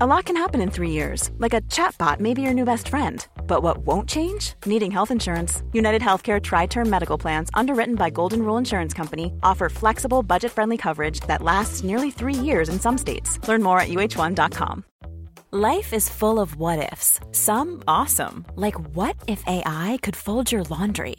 A lot can happen in three years, like a chatbot may be your new best friend. But what won't change? Needing health insurance. United Healthcare Tri Term Medical Plans, underwritten by Golden Rule Insurance Company, offer flexible, budget friendly coverage that lasts nearly three years in some states. Learn more at uh1.com. Life is full of what ifs, some awesome, like what if AI could fold your laundry?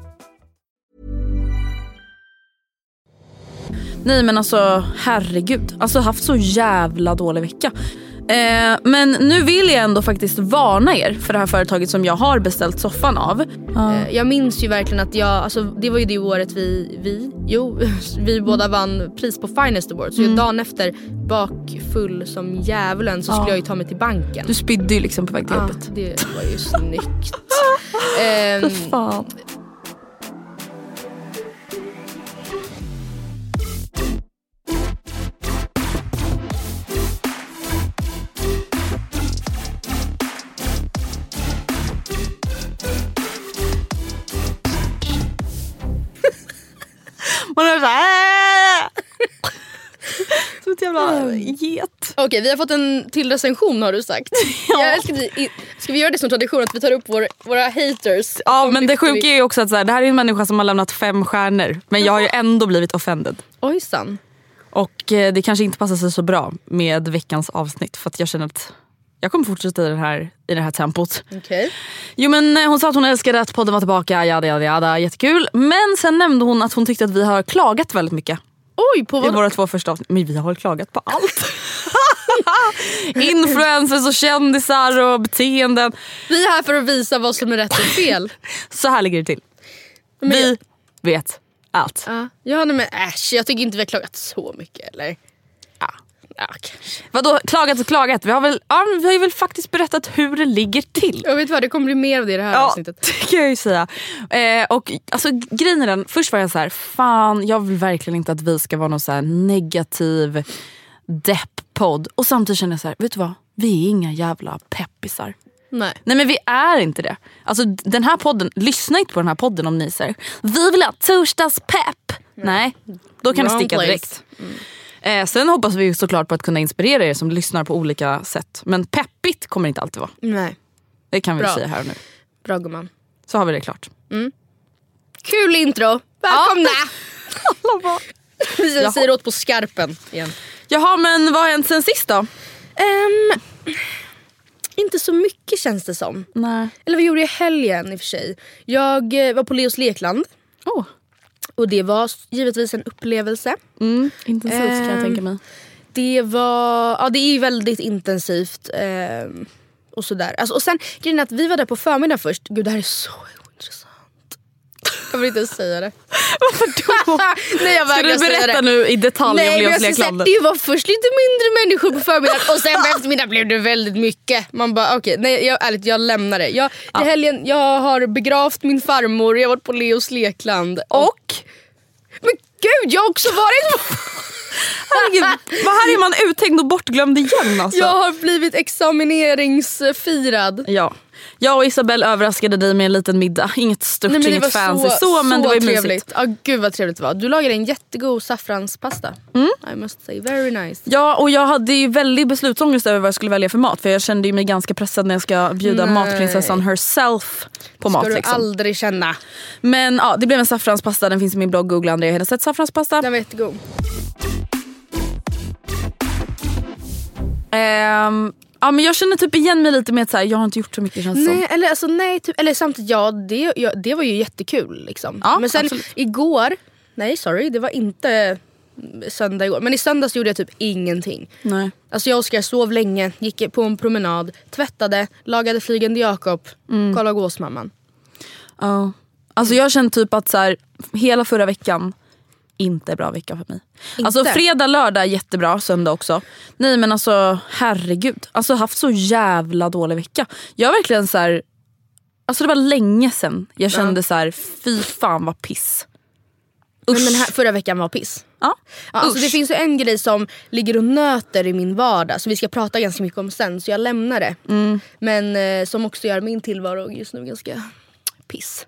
Nej men alltså herregud. Alltså haft så jävla dålig vecka. Eh, men nu vill jag ändå faktiskt varna er för det här företaget som jag har beställt soffan av. Eh, Jag minns ju verkligen att jag, alltså, det var ju det året vi, vi, jo, vi båda vann pris på Finest Award. Så jag dagen efter bakfull som djävulen så skulle jag ju ta mig till banken. Du spydde ju liksom på väg till jobbet. det var ju snyggt. Ehm, Fan. Get. Okej vi har fått en till recension har du sagt. Jag älskar ska vi göra det som tradition att vi tar upp vår, våra haters? Ja men det vi- sjuka är ju också att så här, det här är en människa som har lämnat fem stjärnor. Men jag har ju ändå blivit offended. Ojsan. Och eh, det kanske inte passar sig så bra med veckans avsnitt för att jag känner att jag kommer fortsätta i, den här, i det här tempot. Okej. Jo men eh, hon sa att hon älskade att podden var tillbaka, jada jada jada, jättekul. Men sen nämnde hon att hon tyckte att vi har klagat väldigt mycket Oj på i vad? våra två första avsnitt. Men vi har klagat på allt. Influencers och kändisar och beteenden. Vi är här för att visa vad som är rätt och fel. Så här ligger det till. Men vi jag- vet allt. Ja, ja nej, men äsch, jag tycker inte vi har klagat så mycket eller? Ja. Kanske. Vadå klagat och klagat? Vi har, väl, ja, vi har ju väl faktiskt berättat hur det ligger till. Jag vet vad, det kommer bli mer av det i det här Ja, avsnittet. det kan jag ju säga. Eh, och alltså, grejen är den, först var jag så här, fan jag vill verkligen inte att vi ska vara någon så negativ depp-podd. Och samtidigt känner jag så här, vet du vad? Vi är inga jävla peppisar. Nej. Nej men vi är inte det. Alltså den här podden, lyssna inte på den här podden om ni säger vi vill ha torsdagspepp. Nej, då kan Wrong sticka place. direkt. Eh, sen hoppas vi såklart på att kunna inspirera er som lyssnar på olika sätt. Men peppigt kommer det inte alltid vara. Nej. Det kan vi Bra. säga här och nu. Bra gumman. Så har vi det klart. Kul intro! Välkomna! Vi Jaha. säger åt på skarpen igen. Jaha men vad har hänt sen sist då? Ehm, inte så mycket känns det som. Nej. Eller vad gjorde jag i helgen i och för sig? Jag eh, var på Leos lekland Oh. Och det var givetvis en upplevelse. Mm, intensivt kan jag Ehm, tänka mig. Det var, ja det är väldigt intensivt. ehm, och sådär. Alltså, och sen grejen är att vi var där på förmiddagen först. Gud det här är så. Jag vill inte ens säga det. Varför då? Nej jag Ska du berätta det. nu i detalj Nej om Leos ska säga, lekland? det var först lite mindre människor på förmiddagen och sen på eftermiddagen blev det väldigt mycket. Man bara okej, nej jag, ärligt jag lämnar det. Jag, I helgen, jag har begravt min farmor, jag har varit på Leos lekland. Och? Men gud jag har också varit Herregud, vad här är man uthängd och bortglömd igen alltså. Jag har blivit examineringsfirad. Ja. Jag och Isabelle överraskade dig med en liten middag. Inget stort, Nej, det inget fancy så, men det var ju trevligt. Ja, gud vad trevligt det var. Du lagade en jättegod saffranspasta. Mm. I must say, very nice. Ja och jag hade ju väldigt beslutsångest över vad jag skulle välja för mat. För jag kände mig ganska pressad när jag ska bjuda Nej. matprinsessan herself på Ska mat. du Liksom. aldrig känna. Men ja, det blev en saffranspasta, den finns i min blogg. Googla Andrea Hedenstedt saffranspasta. Den var jättegod. Ehm, Ja, men jag känner typ igen mig lite med att så här, jag har inte gjort så mycket känns Nej, som. eller, alltså, nej typ, eller samtidigt, ja det, ja det var ju jättekul. Liksom. Ja, men sen absolut. igår, nej sorry det var inte söndag igår. Men i söndags gjorde jag typ ingenting. Nej. Alltså jag och Oskar sov länge, gick på en promenad, tvättade, lagade Flygande Jakob, Mm. kollade Gåsmamman. Ja. Alltså jag känner typ att så här, hela förra veckan inte bra vecka för mig. Alltså fredag, lördag jättebra, söndag också. Nej men alltså herregud. Alltså haft så jävla dålig vecka. Jag verkligen så här, Alltså det var länge sedan jag kände så här, fy fan vad piss. Men den här, förra veckan var piss. Ja. Ja, alltså Usch. det finns ju en grej som ligger och nöter i min vardag som vi ska prata ganska mycket om sen så jag lämnar det. Mm. Men eh, som också gör min tillvaro just nu ganska piss.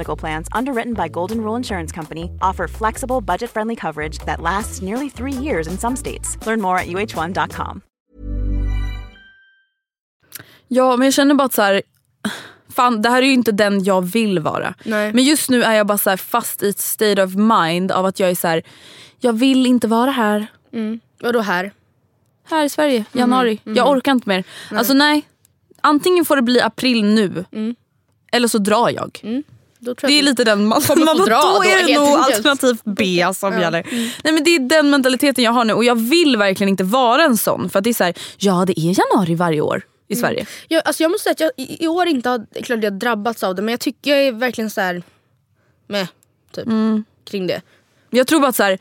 Medical Plans, underwritten by Golden Rule Insurance Company, offer flexible, budget friendly coverage that lasts nearly three years in some states. Learn more at uh1.com. Ja men jag känner bara att så här, fan det här är ju inte den jag vill vara. Nej. Men just nu är jag bara så här fast i ett state of mind av att jag är så här, jag vill inte vara här. Vadå här? Här i Sverige, januari. Jag orkar inte mer. Alltså nej. Antingen får det bli april nu. Eller så drar jag. Det är lite den man, man då, dra då, är det nog alternativ B som gäller. Nej men det är den mentaliteten jag har nu och jag vill verkligen inte vara en sån. För att det är så här, ja det är januari varje år i Sverige. Jag, alltså jag måste säga att jag i, år inte har, klart jag drabbats av det men jag tycker jag är verkligen så här med typ Mm. kring det. Jag tror bara att så här,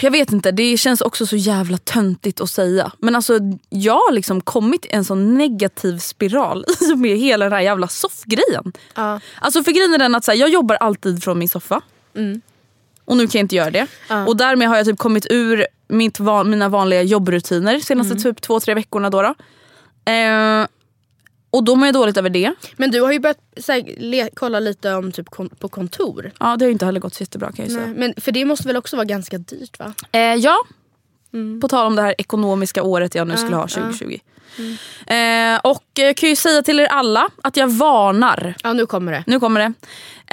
jag vet inte, det känns också så jävla töntigt att säga. Men alltså jag har liksom kommit i en sån negativ spiral med hela den här jävla soffgrejen. Ja. Alltså för grejen är den att här, jag jobbar alltid från min soffa. Och nu kan jag inte göra det. Och därmed har jag typ kommit ur mitt van, mina vanliga jobbrutiner senaste typ två, tre veckorna. Då då. Eh, och då mår jag dåligt över det. Men du har ju börjat här, le, kolla lite om typ kon, på kontor. Ja det har ju inte heller gått så jättebra kan jag säga. Nej, men för det måste väl också vara ganska dyrt va? Eh, ja, på tal om det här ekonomiska året jag nu skulle ha 2020. Eh, och jag kan ju säga till er alla att jag varnar. Ja nu kommer det. Nu kommer det.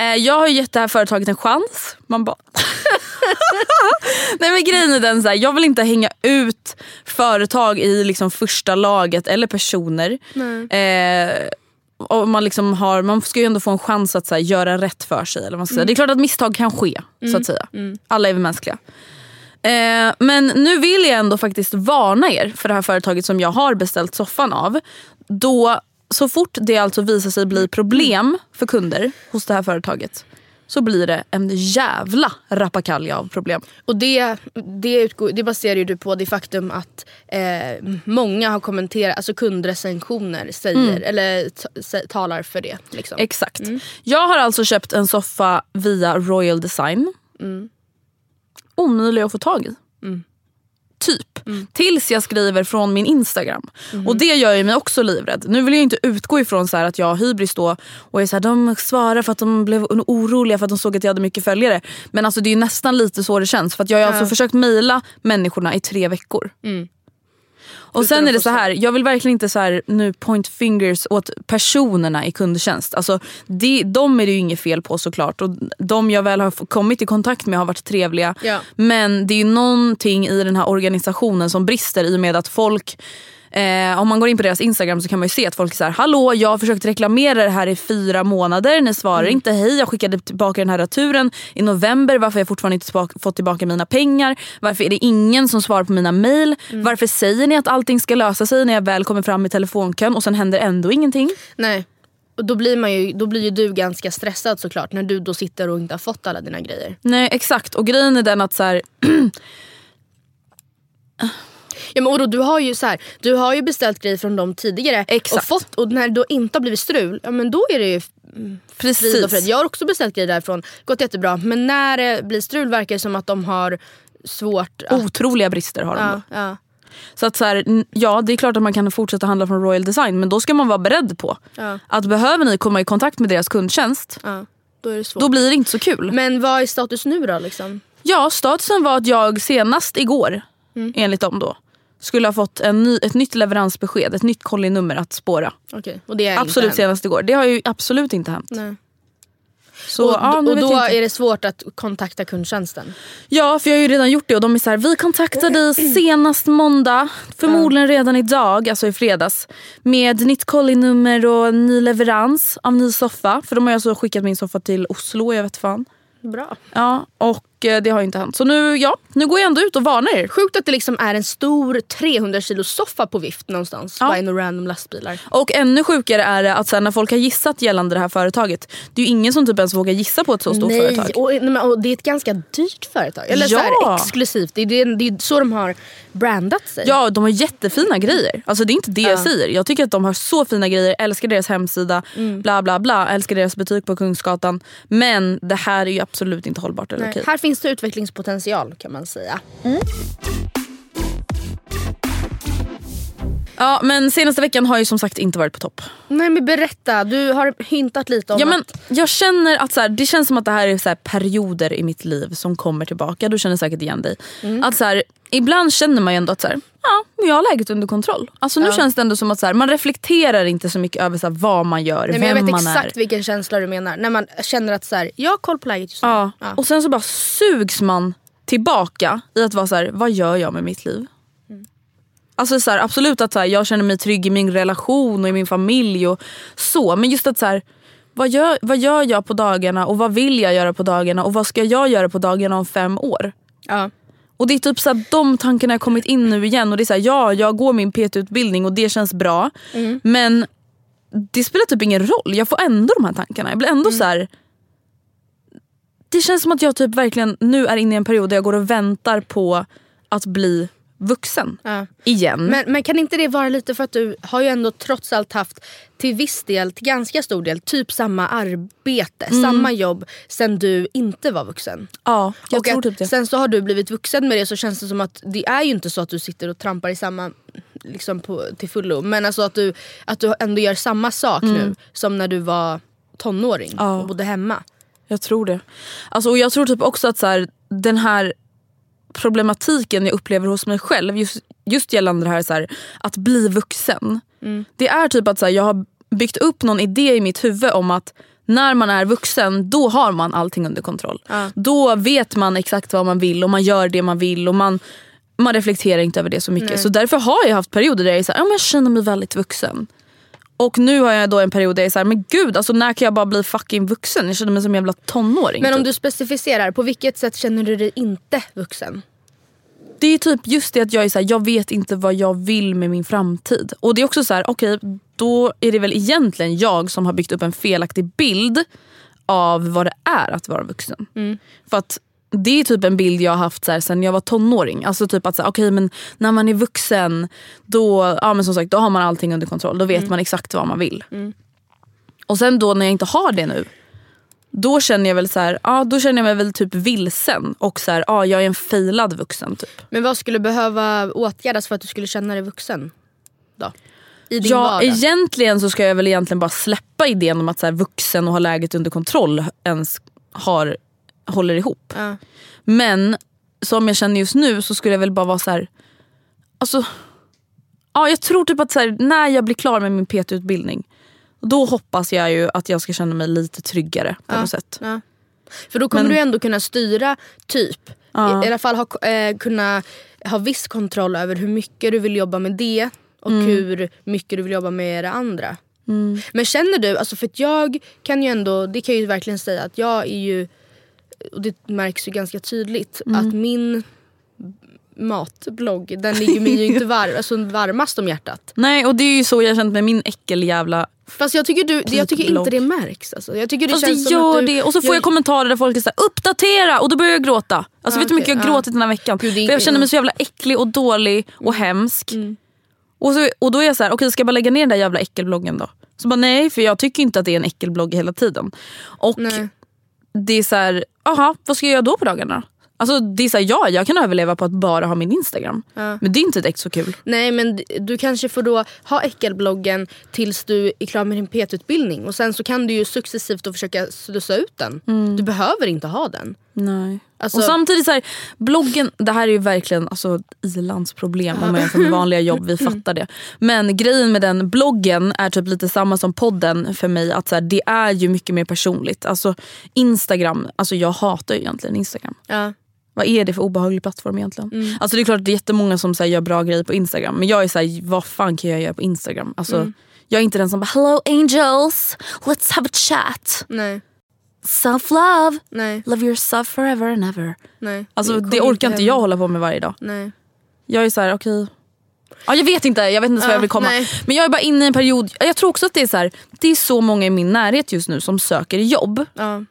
Eh, jag har ju gett det här företaget en chans. Man bara... Nej men grejen är den så här, jag vill inte hänga ut företag i liksom första laget eller personer. Eh, och man, liksom har, man ska ju ändå få en chans att så här, göra rätt för sig. Eller vad man ska säga. Det är klart att misstag kan ske. så att säga. Alla är vi mänskliga. Eh, men nu vill jag ändå faktiskt varna er för det här företaget som jag har beställt soffan av. Då, så fort det alltså visar sig bli problem för kunder hos det här företaget så blir det en jävla rappakalja av problem. Och det, det, utgår, det baserar du på det faktum att eh, många har kommenterat, alltså kundrecensioner säger, eller t- sä- talar för det. Liksom. Exakt. Jag har alltså köpt en soffa via Royal Design. Omöjlig att få tag i. Typ. Tills jag skriver från min Instagram. Och det gör ju mig också livrädd. Nu vill jag inte utgå ifrån så att jag har hybris då och är så här, de svarar för att de blev oroliga för att de såg att jag hade mycket följare. Men alltså det är ju nästan lite så det känns. För jag har alltså försökt mejla människorna i tre veckor. Och sen är det så här, jag vill verkligen inte så här nu point fingers åt personerna i kundtjänst. Alltså, de, de är det ju inget fel på såklart. Och de jag väl har kommit i kontakt med har varit trevliga. Ja. Men det är ju någonting i den här organisationen som brister i och med att folk Eh, om man går in på deras Instagram så kan man ju se att folk såhär, hallå jag har försökt reklamera det här i fyra månader, ni svarar Mm. inte, hej jag skickade tillbaka den här returen i november, varför har jag fortfarande inte fått tillbaka mina pengar? Varför är det ingen som svarar på mina mail? Mm. Varför säger ni att allting ska lösa sig när jag väl kommer fram i telefonkön och sen händer ändå ingenting? Nej. Och då blir, man ju, då blir ju du ganska stressad såklart när du då sitter och inte har fått alla dina grejer. Nej exakt och grejen är den att så här, Ja, men Oro, du, har ju så här, du har ju beställt grejer från dem tidigare Exakt. och fått och när det då inte har blivit strul, ja, men då är det ju mm, frid och precis. Jag har också beställt grejer därifrån, gått jättebra. Men när det blir strul verkar det som att de har svårt att... Otroliga brister har de ja, då. ja, Så att så här, ja det är klart att man kan fortsätta handla från Royal Design men då ska man vara beredd på Ja. att behöver ni komma i kontakt med deras kundtjänst ja, då är det svårt. då blir det inte så kul. Men vad är status nu då? Liksom? Ja, statusen var att jag senast igår, Mm. enligt dem då, skulle ha fått en ny, ett nytt leveransbesked, ett nytt kollinummer att spåra. Okej, och det är Absolut senast igår. Det har ju absolut inte hänt. Nej. Så, och ja, och då är det svårt att kontakta kundtjänsten. Ja, för jag har ju redan gjort det och de är så här, vi kontaktar dig senast måndag, förmodligen redan idag, alltså i fredags, med nytt kollinummer och ny leverans av ny soffa. För de har alltså skickat min soffa till Oslo, jag vet fan. Bra. Ja, och det har inte hänt. Så nu, ja, nu går jag ändå ut och varnar er. Sjukt att det liksom är en stor 300 kilo soffa på vift någonstans. Ja. Bara några random lastbilar. Och ännu sjukare är det att sen när folk har gissat gällande det här företaget, det är ju ingen som typ ens vågar gissa på ett så stort Nej, företag. och, nej, och det är ett ganska dyrt företag. Eller så Ja. här, exklusivt. Det är, det, det är så de har brandat sig. Ja, de har jättefina grejer. Alltså det är inte det jag Ja. säger. Jag tycker att de har så fina grejer, älskar deras hemsida, Mm. bla bla bla, älskar deras butik på Kungsgatan. Men det här är ju absolut inte hållbart eller okej. Finns det utvecklingspotential kan man säga. Mm. Ja, men senaste veckan har ju som sagt inte varit på topp. Nej men berätta, du har hintat lite om Ja, men jag känner att så här, det känns som att det här är så här perioder i mitt liv som kommer tillbaka. Du känner säkert igen dig. Mm. Att så här, ibland känner man ju ändå att så här, ja, jag har läget under kontroll. Alltså, nu känns det ändå som att så här, man reflekterar inte så mycket över så här, vad man gör, Nej, men vem jag vet man exakt är. vilken känsla du menar. När man känner att så här, jag har koll på läget just nu. Ja. Ja. Och sen så bara sugs man tillbaka i att vara så vad gör jag med mitt liv? Alltså så här, absolut att så här, jag känner mig trygg i min relation och i min familj och så. Men just att så här, vad, gör, vad gör jag på dagarna och vad vill jag göra på dagarna och vad ska jag göra på dagarna om fem år? Ja. Och det är typ så här, de tankarna har kommit in nu igen och det är så här, ja jag går min PT-utbildning och det känns bra. Men det spelar typ ingen roll, jag får ändå de här tankarna. Jag blir ändå så här. Det känns som att jag typ verkligen nu är inne i en period där jag går och väntar på att bli vuxen. Ja. Igen. Men, men kan inte det vara lite för att du har ju ändå trots allt haft till viss del, till ganska stor del, typ samma arbete, Mm. samma jobb sen du inte var vuxen. ja, jag och tror att typ det. sen så har du blivit vuxen med det så känns det som att det är ju inte så att du sitter och trampar i samma liksom på, till fullo. Men alltså att du, att du ändå gör samma sak nu som när du var tonåring Mm. Ja. och bodde hemma. Jag tror det. Alltså, och jag tror typ också att så här, den här problematiken jag upplever hos mig själv just, just gällande det här, så här att bli vuxen. Det är typ att så här, jag har byggt upp någon idé i mitt huvud om att när man är vuxen då har man allting under kontroll. Ja. Då vet man exakt vad man vill och man gör det man vill och man, man reflekterar inte över det så mycket. Så därför har jag haft perioder där jag, är så här, ja, men jag känner mig väldigt vuxen. Och nu har jag då en period där jag är såhär, men gud alltså när kan jag bara bli fucking vuxen? Jag känner mig som en jävla tonåring. Men om typ. du specificerar, på vilket sätt känner du dig inte vuxen? Det är typ just det att jag är såhär, jag vet inte vad jag vill med min framtid. Och det är också så här: okej då är det väl egentligen jag som har byggt upp en felaktig bild av vad det är att vara vuxen. För att det är typ en bild jag har haft så här, sen jag var tonåring. Alltså typ att så här, okej, men när man är vuxen då, ja, men som sagt, då har man allting under kontroll. Då vet man exakt vad man vill. Och sen då när jag inte har det nu. Då känner jag väl så här, ja, då känner jag mig väl typ vilsen. Och så här, ja, jag är en failad vuxen typ. Men vad skulle behöva åtgärdas för att du skulle känna dig vuxen? Då? I din Ja, vardag? egentligen så ska jag väl egentligen bara släppa idén om att så vuxen och ha läget under kontroll ens har, håller ihop. Ja. Men som jag känner just nu så skulle jag väl bara vara så här. Alltså, ja, jag tror typ att så här, när jag blir klar med min PT-utbildning då hoppas jag ju att jag ska känna mig lite tryggare på något sätt. Ja. För då kommer Men- du ändå kunna styra typ. Ja. I, I alla fall ha, eh, kunna ha viss kontroll över hur mycket du vill jobba med det och Mm. hur mycket du vill jobba med det andra. Men känner du, alltså för jag kan ju ändå, det kan jag ju verkligen säga att jag är ju, och det märks ju ganska tydligt Mm. att min matblogg. Den ligger mig ju inte var, alltså, varmast om hjärtat. Nej och det är ju så jag känt med min äckeljävla Fast jag tycker, du, jag tycker inte det märks. Alltså. Jag tycker det Fast känns det som gör att du, det. Och så får jag, kommentarer där folk är såhär uppdatera och då börjar jag gråta. Alltså Ja, vet du hur mycket jag ja. gråtit den här veckan? Gud, det jag känner mig så jävla äcklig och dålig och Mm. hemsk. Och, så, och då är jag så här, okej ska jag bara lägga ner den där jävla äckelbloggen då? Så bara nej för jag tycker inte att det är en äckelblogg hela tiden. Och Nej. Det är så här, aha, vad ska jag göra då på dagarna? Alltså det är så här, ja jag kan överleva på att bara ha min Instagram. Men det är inte direkt så kul. Nej men du kanske får då ha äckelbloggen tills du är klar med din PT-utbildning. Och sen så kan du ju successivt då försöka slussa ut den. Du behöver inte ha den. Nej. Alltså- och samtidigt så här, bloggen, det här är ju verkligen alltså, ilandsproblem om man jämför med vanliga jobb, vi fattar det. Men grejen med den bloggen är typ lite samma som podden för mig. Att så här, Det är ju mycket mer personligt. Alltså Instagram, alltså jag hatar ju egentligen Instagram. Ja. Vad är det för obehaglig plattform egentligen? Alltså det är klart att det är jättemånga som så här, gör bra grejer på Instagram. Men jag är så här, vad fan kan jag göra på Instagram? Alltså, Jag är inte den som bara hello angels, let's have a chat. Nej. Self love, Nej. love yourself forever and ever. Nej. Alltså det orkar inte hem. jag hålla på med varje dag. Nej. Jag är så här, okej. Ja, jag vet inte, jag vet inte vad Ja, jag vill komma. nej. Men jag är bara inne i en period, jag tror också att det är så här, det är så många i min närhet just nu som söker jobb. Ja.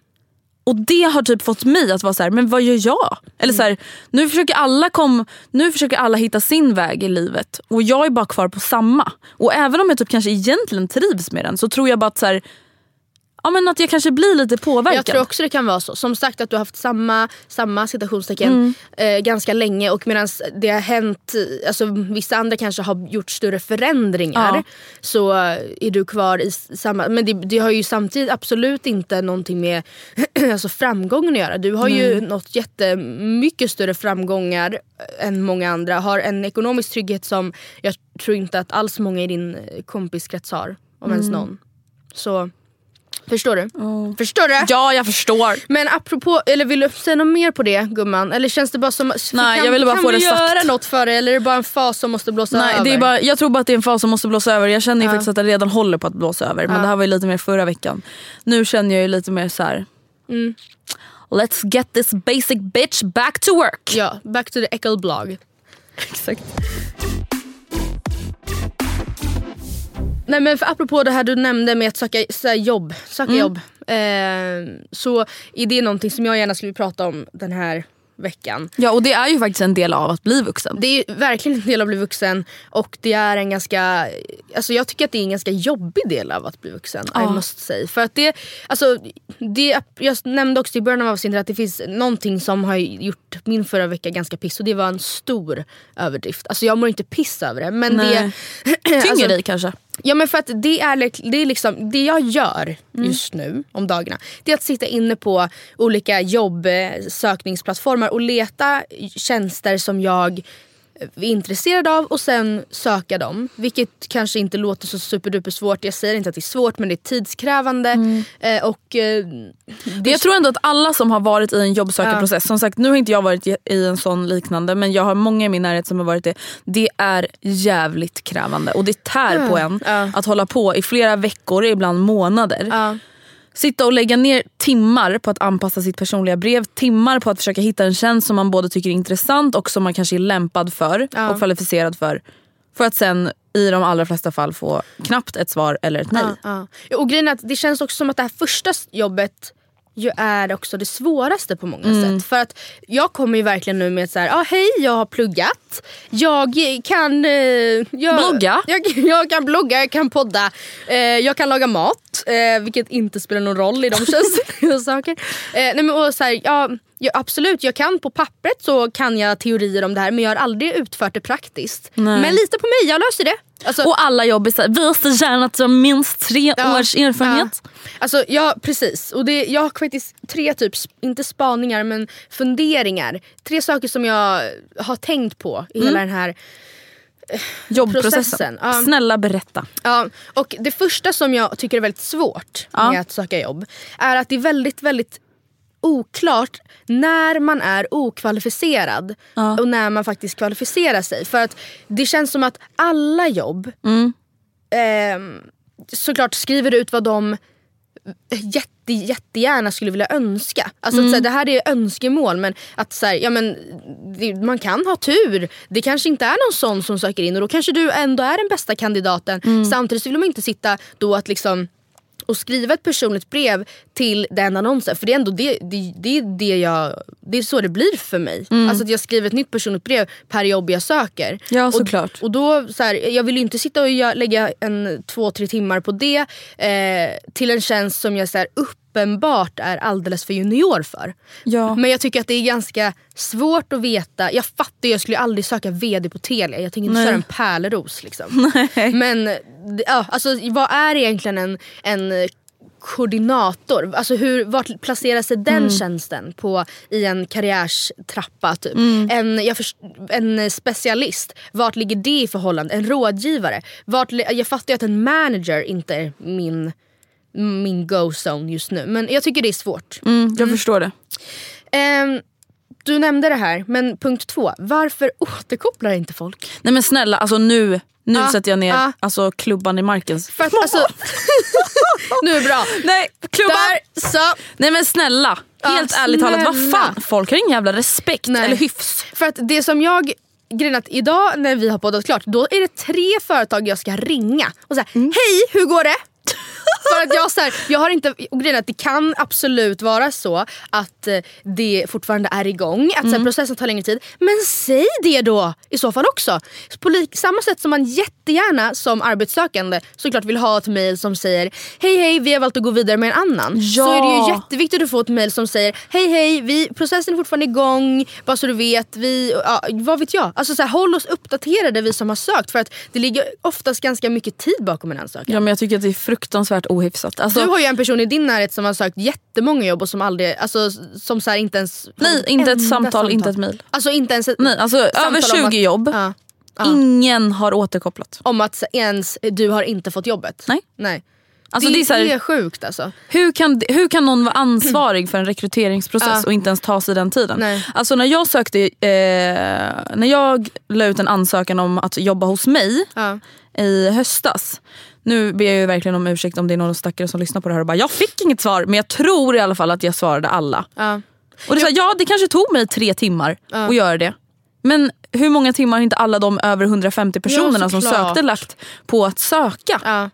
Och det har typ fått mig att vara så här, men vad gör jag? Eller så här, nu, försöker alla kom, nu försöker alla hitta sin väg i livet och jag är bara kvar på samma. Och även om jag typ kanske egentligen trivs med den så tror jag bara att, så här, ja, men att jag kanske blir lite påverkad. Jag tror också det kan vara så. Som sagt att du har haft samma, samma citationstecken eh, ganska länge och medan det har hänt, alltså vissa andra kanske har gjort större förändringar Ja. så eh, är du kvar i samma, men det, det har ju samtidigt absolut inte någonting med alltså framgången att göra. Du har ju nått jättemycket större framgångar än många andra. Har en ekonomisk trygghet som jag tror inte att alls många i din eh, kompiskrets har. Om ens någon. Så Förstår du? Förstår du? Ja jag förstår. Men apropå, eller vill du säga något mer på det gumman? Eller känns det bara som, Nej, kan, jag ville bara kan få vi det sagt. göra något för det eller är det bara en fas som måste blåsa Nej, över? det är bara, jag tror bara att det är en fas som måste blåsa över. Jag känner ju faktiskt att det redan håller på att blåsa över. Men det här var ju lite mer förra veckan. Nu känner jag ju lite mer så här. Mm. Let's get this basic bitch back to work. Ja, back to the äckelblogg. Exakt. Nej men för apropå det här du nämnde med att söka så här, jobb, söka Mm. jobb. Eh, så är det någonting som jag gärna skulle prata om den här veckan. Ja och det är ju faktiskt en del av att bli vuxen. Det är verkligen en del av att bli vuxen och det är en ganska, alltså jag tycker att det är en ganska jobbig del av att bli vuxen. I must say. För att det, alltså, det, jag nämnde också i början av avsnittet att det finns någonting som har gjort min förra vecka ganska piss och det var en stor överdrift. Alltså jag mår inte piss över det men Nej. det... Tynger alltså, dig kanske? Ja men för att det är, det är liksom, det jag gör just nu om dagarna det är att sitta inne på olika jobbsökningsplattformar och leta tjänster som jag intresserad av och sen söka dem. Vilket kanske inte låter så superduper svårt. Jag säger inte att det är svårt men det är tidskrävande. Eh, och, eh, det Jag tror ändå att alla som har varit i en jobbsökarprocess, som sagt nu har inte jag varit i en sån liknande men jag har många i min närhet som har varit det. Det är jävligt krävande och det tär på en Ja. att hålla på i flera veckor, ibland månader. Sitta och lägga ner timmar på att anpassa sitt personliga brev, timmar på att försöka hitta en tjänst som man både tycker är intressant och som man kanske är lämpad för Ja. och kvalificerad för. För att sen i de allra flesta fall få knappt ett svar eller ett nej. Ja, ja. Och grejen är att det känns också som att det här första jobbet ju är också det svåraste på många Mm. sätt. För att jag kommer ju verkligen nu med att så här, ah, hej jag har pluggat, jag kan eh, jag, Blogga. Jag, jag kan blogga, jag kan podda, eh, jag kan laga mat. Eh, vilket inte spelar någon roll i de saker. Eh, nej, men, och så här, ja, ja, absolut, jag kan på pappret så kan jag teorier om det här men jag har aldrig utfört det praktiskt. Nej. Men lita på mig, jag löser det. Alltså, Och alla jobb är såhär, visa gärna att du har minst tre Ja, års erfarenhet. Ja. Alltså, ja precis. Och det, jag har faktiskt tre, typ, inte spaningar men funderingar. Tre saker som jag har tänkt på i hela den här Jobbprocessen. Processen, ja. Snälla berätta. Ja, och det första som jag tycker är väldigt svårt Ja. med att söka jobb är att det är väldigt, väldigt oklart när man är okvalificerad och när man faktiskt kvalificerar sig. För att det känns som att alla jobb Mm. ehm, såklart skriver ut vad de jätte, jättegärna skulle vilja önska. Alltså Mm. att, så här, det här är önskemål men att så här, ja, men, det, man kan ha tur. Det kanske inte är någon sån som söker in och då kanske du ändå är den bästa kandidaten. Mm. Samtidigt vill man inte sitta då att liksom och skriva ett personligt brev till den annonsen. För det är ändå det, det, det, är det, jag, det är så det blir för mig. Alltså att jag skriver ett nytt personligt brev per jobb jag söker. Mm. Ja, och, såklart. och då, så här, jag vill ju inte sitta och lägga en två, tre timmar på det eh, till en tjänst som jag så här, uppenbart är alldeles för junior för. Ja. Men jag tycker att det är ganska svårt att veta. Jag fattar, jag skulle aldrig söka VD på Telia. Jag tänker inte Nej. köra en pärleros. Liksom. Men det- ja, alltså, vad är egentligen en, en koordinator? Alltså hur, vart placerar sig den Mm. tjänsten på, i en karriärstrappa? Typ? Mm. En, jag först, en specialist, vart ligger det i förhållande? En rådgivare? Vart, jag fattar ju att en manager inte är min, min go-zone just nu. Men jag tycker det är svårt. Mm, jag förstår det. Ehm, du nämnde det här, men punkt två. Varför återkopplar inte folk? Nej men snälla, alltså nu, nu Ja, sätter jag ner ja. alltså, klubban i marken. För att, alltså, nu är det bra. Nej, klubban! Där, så. Nej men snälla, Ja, helt ärligt talat, vad fan? Folk har ingen jävla respekt Nej. eller hyfs. För att det som jag Grejen att idag när vi har poddat klart, då är det tre företag jag ska ringa och säga Mm. hej hur går det? För att jag, så här, jag har inte, och grejen är att det kan absolut vara så att eh, det fortfarande är igång, att så Mm. här, processen tar längre tid. Men säg det då i så fall också. På samma sätt som man jättegärna som arbetssökande såklart vill ha ett mail som säger hej hej vi har valt att gå vidare med en annan. Så Ja. är det ju jätteviktigt att få ett mail som säger hej hej vi, processen är fortfarande igång, bara så du vet. Vi, ja, vad vet jag? Alltså så här, håll oss uppdaterade vi som har sökt för att det ligger oftast ganska mycket tid bakom en ansökan. Ja men jag tycker att det är fruktansvärt ohyfsat. Alltså, Du har ju en person i din närhet som har sökt jättemånga jobb och som aldrig, alltså som så här inte ens... nej, inte ett samtal, inte ett mail. Alltså inte ens ett Nej, alltså samtal över om 20 att- jobb, Ja, ja. ingen har återkopplat. om att ens du har inte fått jobbet. Nej. Nej. Alltså, det, det är här- är sjukt alltså. Hur kan, hur kan någon vara ansvarig för en rekryteringsprocess och inte ens ta sig den tiden? Nej. Alltså när jag sökte, eh, när jag la ut en ansökan om att jobba hos mig i höstas. Nu ber jag ju verkligen om ursäkt om det är någon stackare som lyssnar på det här och bara jag fick inget svar men jag tror i alla fall att jag svarade alla. Ja. Och det, är så här, ja det kanske tog mig tre timmar att göra det. Men hur många timmar har inte alla de över 150 personerna som såklart. sökte lagt på att söka? Ja.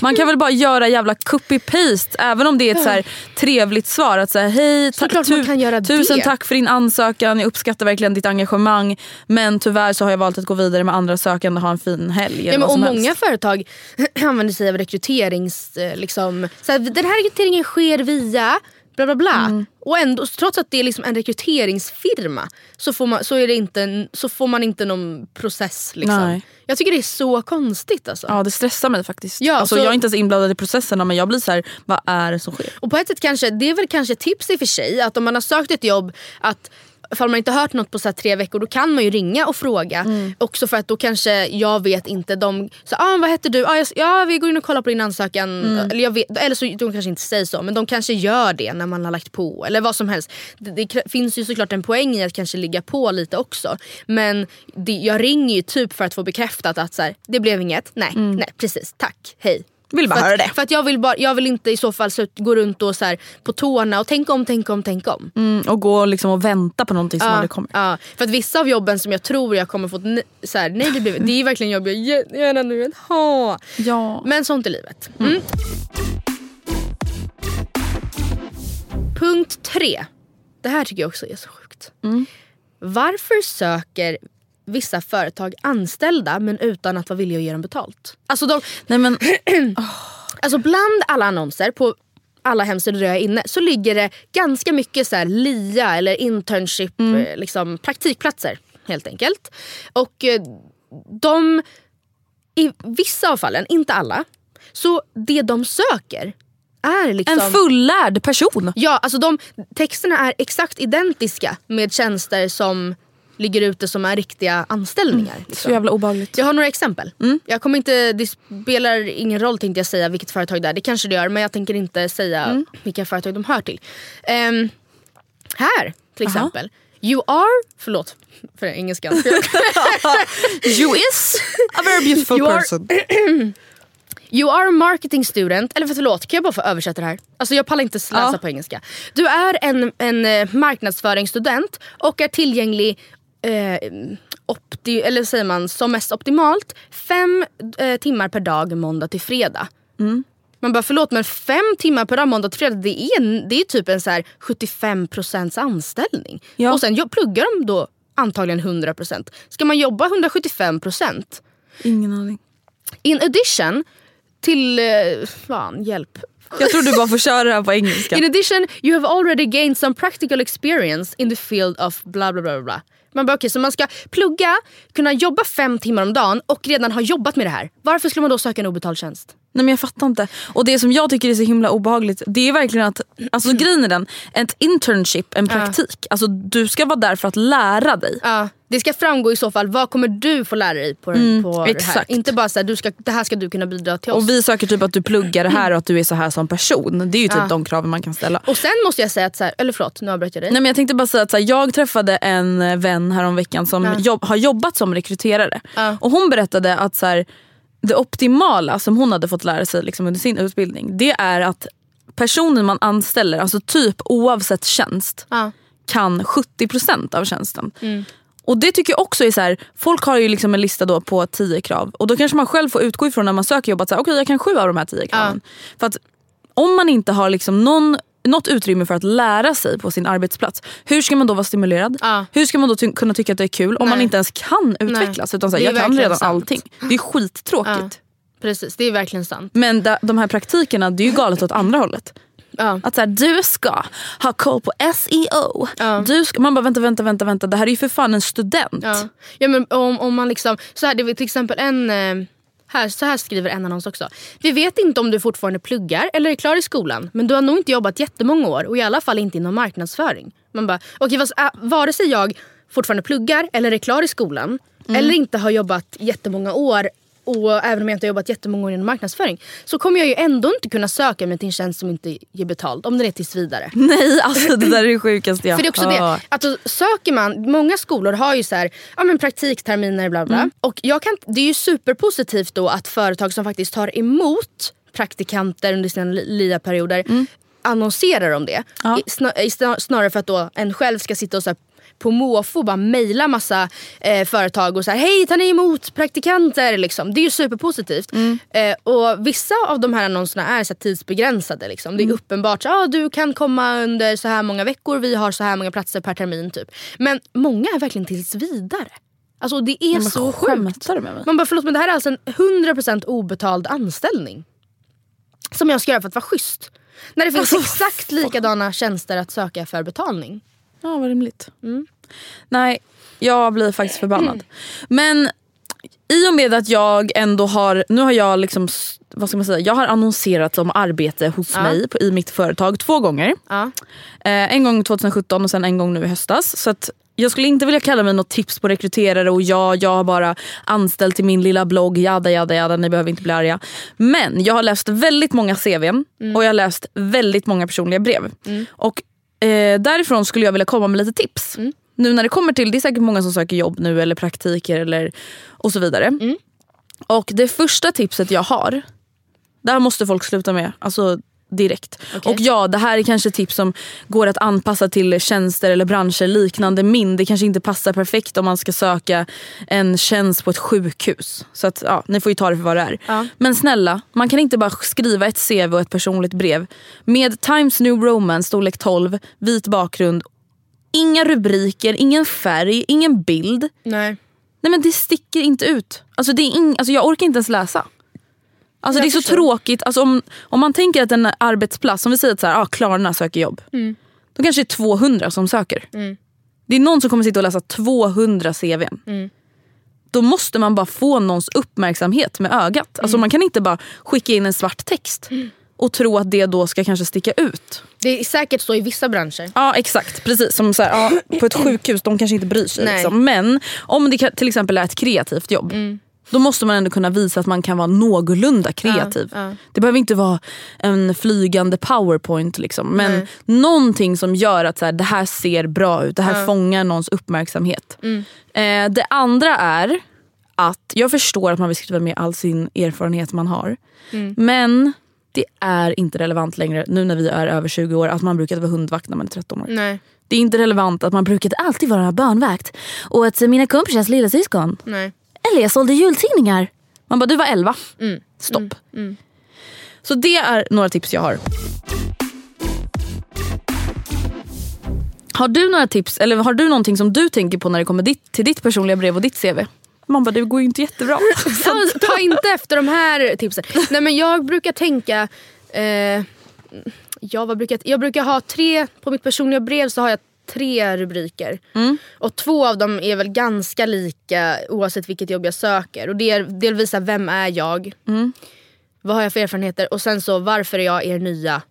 Man kan väl bara göra jävla copy-paste även om det är ett så här trevligt svar. Att säga hej, ta- Såklart man kan göra tusen det. tack för din ansökan, jag uppskattar verkligen ditt engagemang. Men tyvärr så har jag valt att gå vidare med andra sökande, ha en fin helg. Ja, men, och många helst. företag använder sig av rekryterings... eh, Liksom, så här, den här rekryteringen sker via bla bla bla. Mm. Och ändå, trots att det är liksom en rekryteringsfirma så får, man, så, är det inte, så får man inte någon process. Liksom. Jag tycker det är så konstigt alltså. Ja det stressar mig faktiskt. Ja, alltså, så- Jag är inte ens inblandad i processerna men jag blir så här: vad är det som sker? Och på ett sätt kanske, det är väl kanske tips i och för sig att om man har sökt ett jobb att Ifall man inte hört något på så tre veckor då kan man ju ringa och fråga. Mm. Också för att då kanske, jag vet inte, de så, ah, vad heter du? Ah, jag, ja vi går in och kollar på din ansökan. Mm. Eller, jag vet, eller så de kanske inte säger så men de kanske gör det när man har lagt på. Eller vad som helst. Det, det finns ju såklart en poäng i att kanske ligga på lite också. Men det, jag ringer ju typ för att få bekräftat att så här, det blev inget. Nej, nej precis, tack, hej. Mm. Vill bara för höra att, det. För att jag vill, bara, jag vill inte i så fall så, gå runt och så här, på tårna och tänka om, tänka om, tänka om. Mm, och gå liksom och vänta på någonting som Ja, aldrig kommer. ja. För att vissa av jobben som jag tror jag kommer få ne- så här, nej det, blir, det är verkligen jobb jag gär- gärna nu vill ha. Ja. Men sånt är livet. Mm. Punkt tre. Det här tycker jag också är så sjukt. Varför söker vissa företag anställda men utan att vara villiga att ge dem betalt? Alltså, de, Nej, men, alltså bland alla annonser på alla hemsidor där jag är inne så ligger det ganska mycket så LIA eller internship, eh, liksom, praktikplatser helt enkelt. Och eh, de, i vissa av fallen, inte alla, så det de söker är liksom... en fullärd person. Ja, alltså de texterna är exakt identiska med tjänster som ligger ute som är riktiga anställningar. Så Liksom. jävla obehagligt. Jag har några exempel. Jag kommer inte, det spelar ingen roll tänkte jag säga vilket företag det är. Det kanske det gör men jag tänker inte säga vilka företag de hör till. Ehm, här till Aha. exempel. You are, förlåt för engelskan. You is a very beautiful You are- person. You are a marketing student, eller förlåt kan jag bara få översätta det här? Alltså jag pallar inte läsa Ja. på engelska. Du är en, en eh, marknadsföringsstudent och är tillgänglig eh, opti, eller säger man som mest optimalt fem eh, timmar per dag måndag till fredag. Mm. Man bara förlåt men fem timmar per dag måndag till fredag det är, det är typ en så här 75% anställning. Ja. Och sen pluggar de då antagligen 100%. Ska man jobba 175%? Ingen aning. In addition till... Eh, fan, hjälp. Jag tror du bara får köra det här på engelska. In addition, you have already gained some practical experience in the field of bla bla bla. bla. Man bara, okay, så man ska plugga, kunna jobba fem timmar om dagen och redan ha jobbat med det här. Varför skulle man då söka en obetald tjänst? Nej men jag fattar inte. Och det som jag tycker är så himla obehagligt det är verkligen att, alltså grejen är den, ett internship, en praktik. Alltså du ska vara där för att lära dig. Ja, det ska framgå i så fall, vad kommer du få lära dig på, den, på det här? Inte bara så här, du ska, det här ska du kunna bidra till oss. Och vi söker typ att du pluggar det här och att du är så här som person. Det är ju typ de kraven man kan ställa. Och sen måste jag säga att, så här, eller förlåt nu avbröt jag dig. Nej, men jag tänkte bara säga att så här, jag träffade en vän häromveckan som Ja. jobb, har jobbat som rekryterare. Ja. Och hon berättade att så här, det optimala som hon hade fått lära sig liksom, under sin utbildning det är att personen man anställer, alltså typ oavsett tjänst, Ja. kan 70% av tjänsten. Och det tycker jag också är så här, folk har ju liksom en lista då på 10 krav och då kanske man själv får utgå ifrån när man söker jobb att säga, okej jag kan sju av de här 10 kraven. För att om man inte har liksom någon, något utrymme för att lära sig på sin arbetsplats, hur ska man då vara stimulerad? Ja. Hur ska man då ty- kunna tycka att det är kul om man Nej. inte ens kan utvecklas? Utan så här, jag kan redan sant. allting. Det är skittråkigt. Ja. Precis, det är verkligen sant. Men da, de här praktikerna, det är ju galet åt andra hållet. Ja. Att så här, du ska ha koll på SEO. Du ska, man bara vänta, vänta, vänta, vänta. Det här är ju för fan en student. Ja. Men om, om man liksom, så här, det är till exempel en... eh, Här, så här skriver en annons också. Vi vet inte om du fortfarande pluggar eller är klar i skolan. Men du har nog inte jobbat jättemånga år och i alla fall inte inom marknadsföring. Man bara, okej fast äh, vare sig jag fortfarande pluggar eller är klar i skolan. Eller inte har jobbat jättemånga år. Och även om jag inte har jobbat jättemånga år inom marknadsföring. Så kommer jag ju ändå inte kunna söka mig till en tjänst som inte ger betalt. Om den är tills vidare. Nej, alltså det där är det sjukaste jag För det är också det, att då söker man, många skolor har ju så här, ja, men praktikterminer bla bla. Mm. Och jag kan, det är ju superpositivt då att företag som faktiskt tar emot praktikanter under sina li- LIA-perioder annonserar om det. Mm. Ja. I, snarare för att då en själv ska sitta och så på måfå bara mejla massa eh, företag och så här, hej tar ni emot praktikanter? Liksom. Det är ju superpositivt. Mm. Eh, och vissa av de här annonserna är så här, tidsbegränsade. Liksom. Mm. Det är uppenbart, ah, du kan komma under så här många veckor, vi har så här många platser per termin. Typ. Men många är verkligen tills vidare. Alltså det är Men så sjukt. du med mig? Man bara förlåt men det här är alltså en 100% obetald anställning. Som jag ska göra för att vara schysst. När det finns Alltså, exakt likadana tjänster att söka för betalning. Ja, vad rimligt. Mm. Nej, jag blir faktiskt förbannad. Men i och med att jag ändå har, nu har jag liksom, vad ska man säga, jag har annonserat om arbete hos Ja. mig på, i mitt företag två gånger. Ja. Eh, en gång 2017 och sen en gång nu i höstas. Så jag skulle inte vilja kalla mig något tips på rekryterare och ja, jag har bara anställt till min lilla blogg, jada jada jada, ni behöver inte bli arga. Men jag har läst väldigt många CVn och jag har läst väldigt många personliga brev. Och eh, därifrån skulle jag vilja komma med lite tips. Nu när det kommer till, det är säkert många som söker jobb nu eller praktiker eller och så vidare. Och det första tipset jag har, det här måste folk sluta med. Alltså direkt. Okej. Och ja, det här är kanske tips som går att anpassa till tjänster eller branscher liknande min. Det kanske inte passar perfekt om man ska söka en tjänst på ett sjukhus. Så att, ja, ni får ju ta det för vad det är. Ja. Men snälla, man kan inte bara skriva ett CV och ett personligt brev med Times New Roman storlek 12, vit bakgrund, inga rubriker, ingen färg, ingen bild. Nej. Nej men det sticker inte ut. Alltså, det är ing, alltså jag orkar inte ens läsa. Alltså Jag det är så förstår. tråkigt. Alltså om, om man tänker att en arbetsplats, om vi säger att så här, ah, Klarna söker jobb. Mm. Då kanske det är 200 som söker. Det är någon som kommer sitta och läsa 200 CVn. Mm. Då måste man bara få någons uppmärksamhet med ögat. Alltså man kan inte bara skicka in en svart text och tro att det då ska kanske sticka ut. Det är säkert så i vissa branscher. Ja exakt, precis. Som så här, ja, på ett sjukhus, de kanske inte bryr sig. Liksom. Men om det till exempel är ett kreativt jobb. Mm. Då måste man ändå kunna visa att man kan vara någorlunda kreativ. Ja, ja. Det behöver inte vara en flygande powerpoint. Liksom. Men Nej. någonting som gör att så här, det här ser bra ut. Det här fångar någons uppmärksamhet. Mm. Eh, det andra är att jag förstår att man vill skriva med all sin erfarenhet man har. Men det är inte relevant längre nu när vi är över 20 år att man brukade vara hundvakt när man är 13 år. Nej. Det är inte relevant att man brukade alltid vara barnvakt och att mina kompisars lilla syskon. Nej. Eller jag sålde jultidningar. Man bara, du var 11. Mm. Stopp. Så det är några tips jag har. Har du några tips eller har du någonting som du tänker på när det kommer ditt, till ditt personliga brev och ditt CV? Man bara, det går ju inte jättebra. Ja, ta inte efter de här tipsen. Nej men jag brukar tänka... Eh, ja, vad brukar, jag- jag brukar ha tre, på mitt personliga brev så har jag tre rubriker. Och två av dem är väl ganska lika oavsett vilket jobb jag söker. Och det är delvis vem är jag? Vad har jag för erfarenheter? Och sen så varför är jag er nya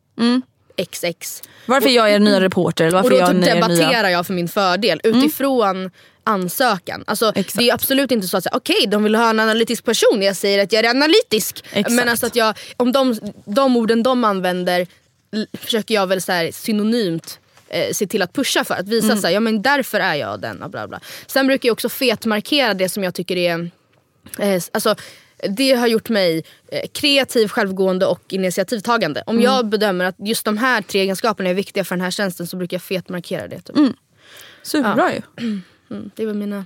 XX? Varför jag är nya reporter eller Och varför då jag är typ nya... debatterar jag för min fördel utifrån ansökan. Alltså, Exakt. det är absolut inte så att okej de vill ha en analytisk person, jag säger att jag är analytisk. Exakt. Men alltså att jag, om de, de orden de använder försöker jag väl så här, synonymt eh, se till att pusha för. Att visa Mm. så här, ja men därför är jag den. Bla bla. Sen brukar jag också fetmarkera det som jag tycker är Eh, alltså, det har gjort mig eh, kreativ, självgående och initiativtagande. Om jag bedömer att just de här tre egenskaperna är viktiga för den här tjänsten så brukar jag fetmarkera det. Typ. Superbra ju. Mm, det väl mina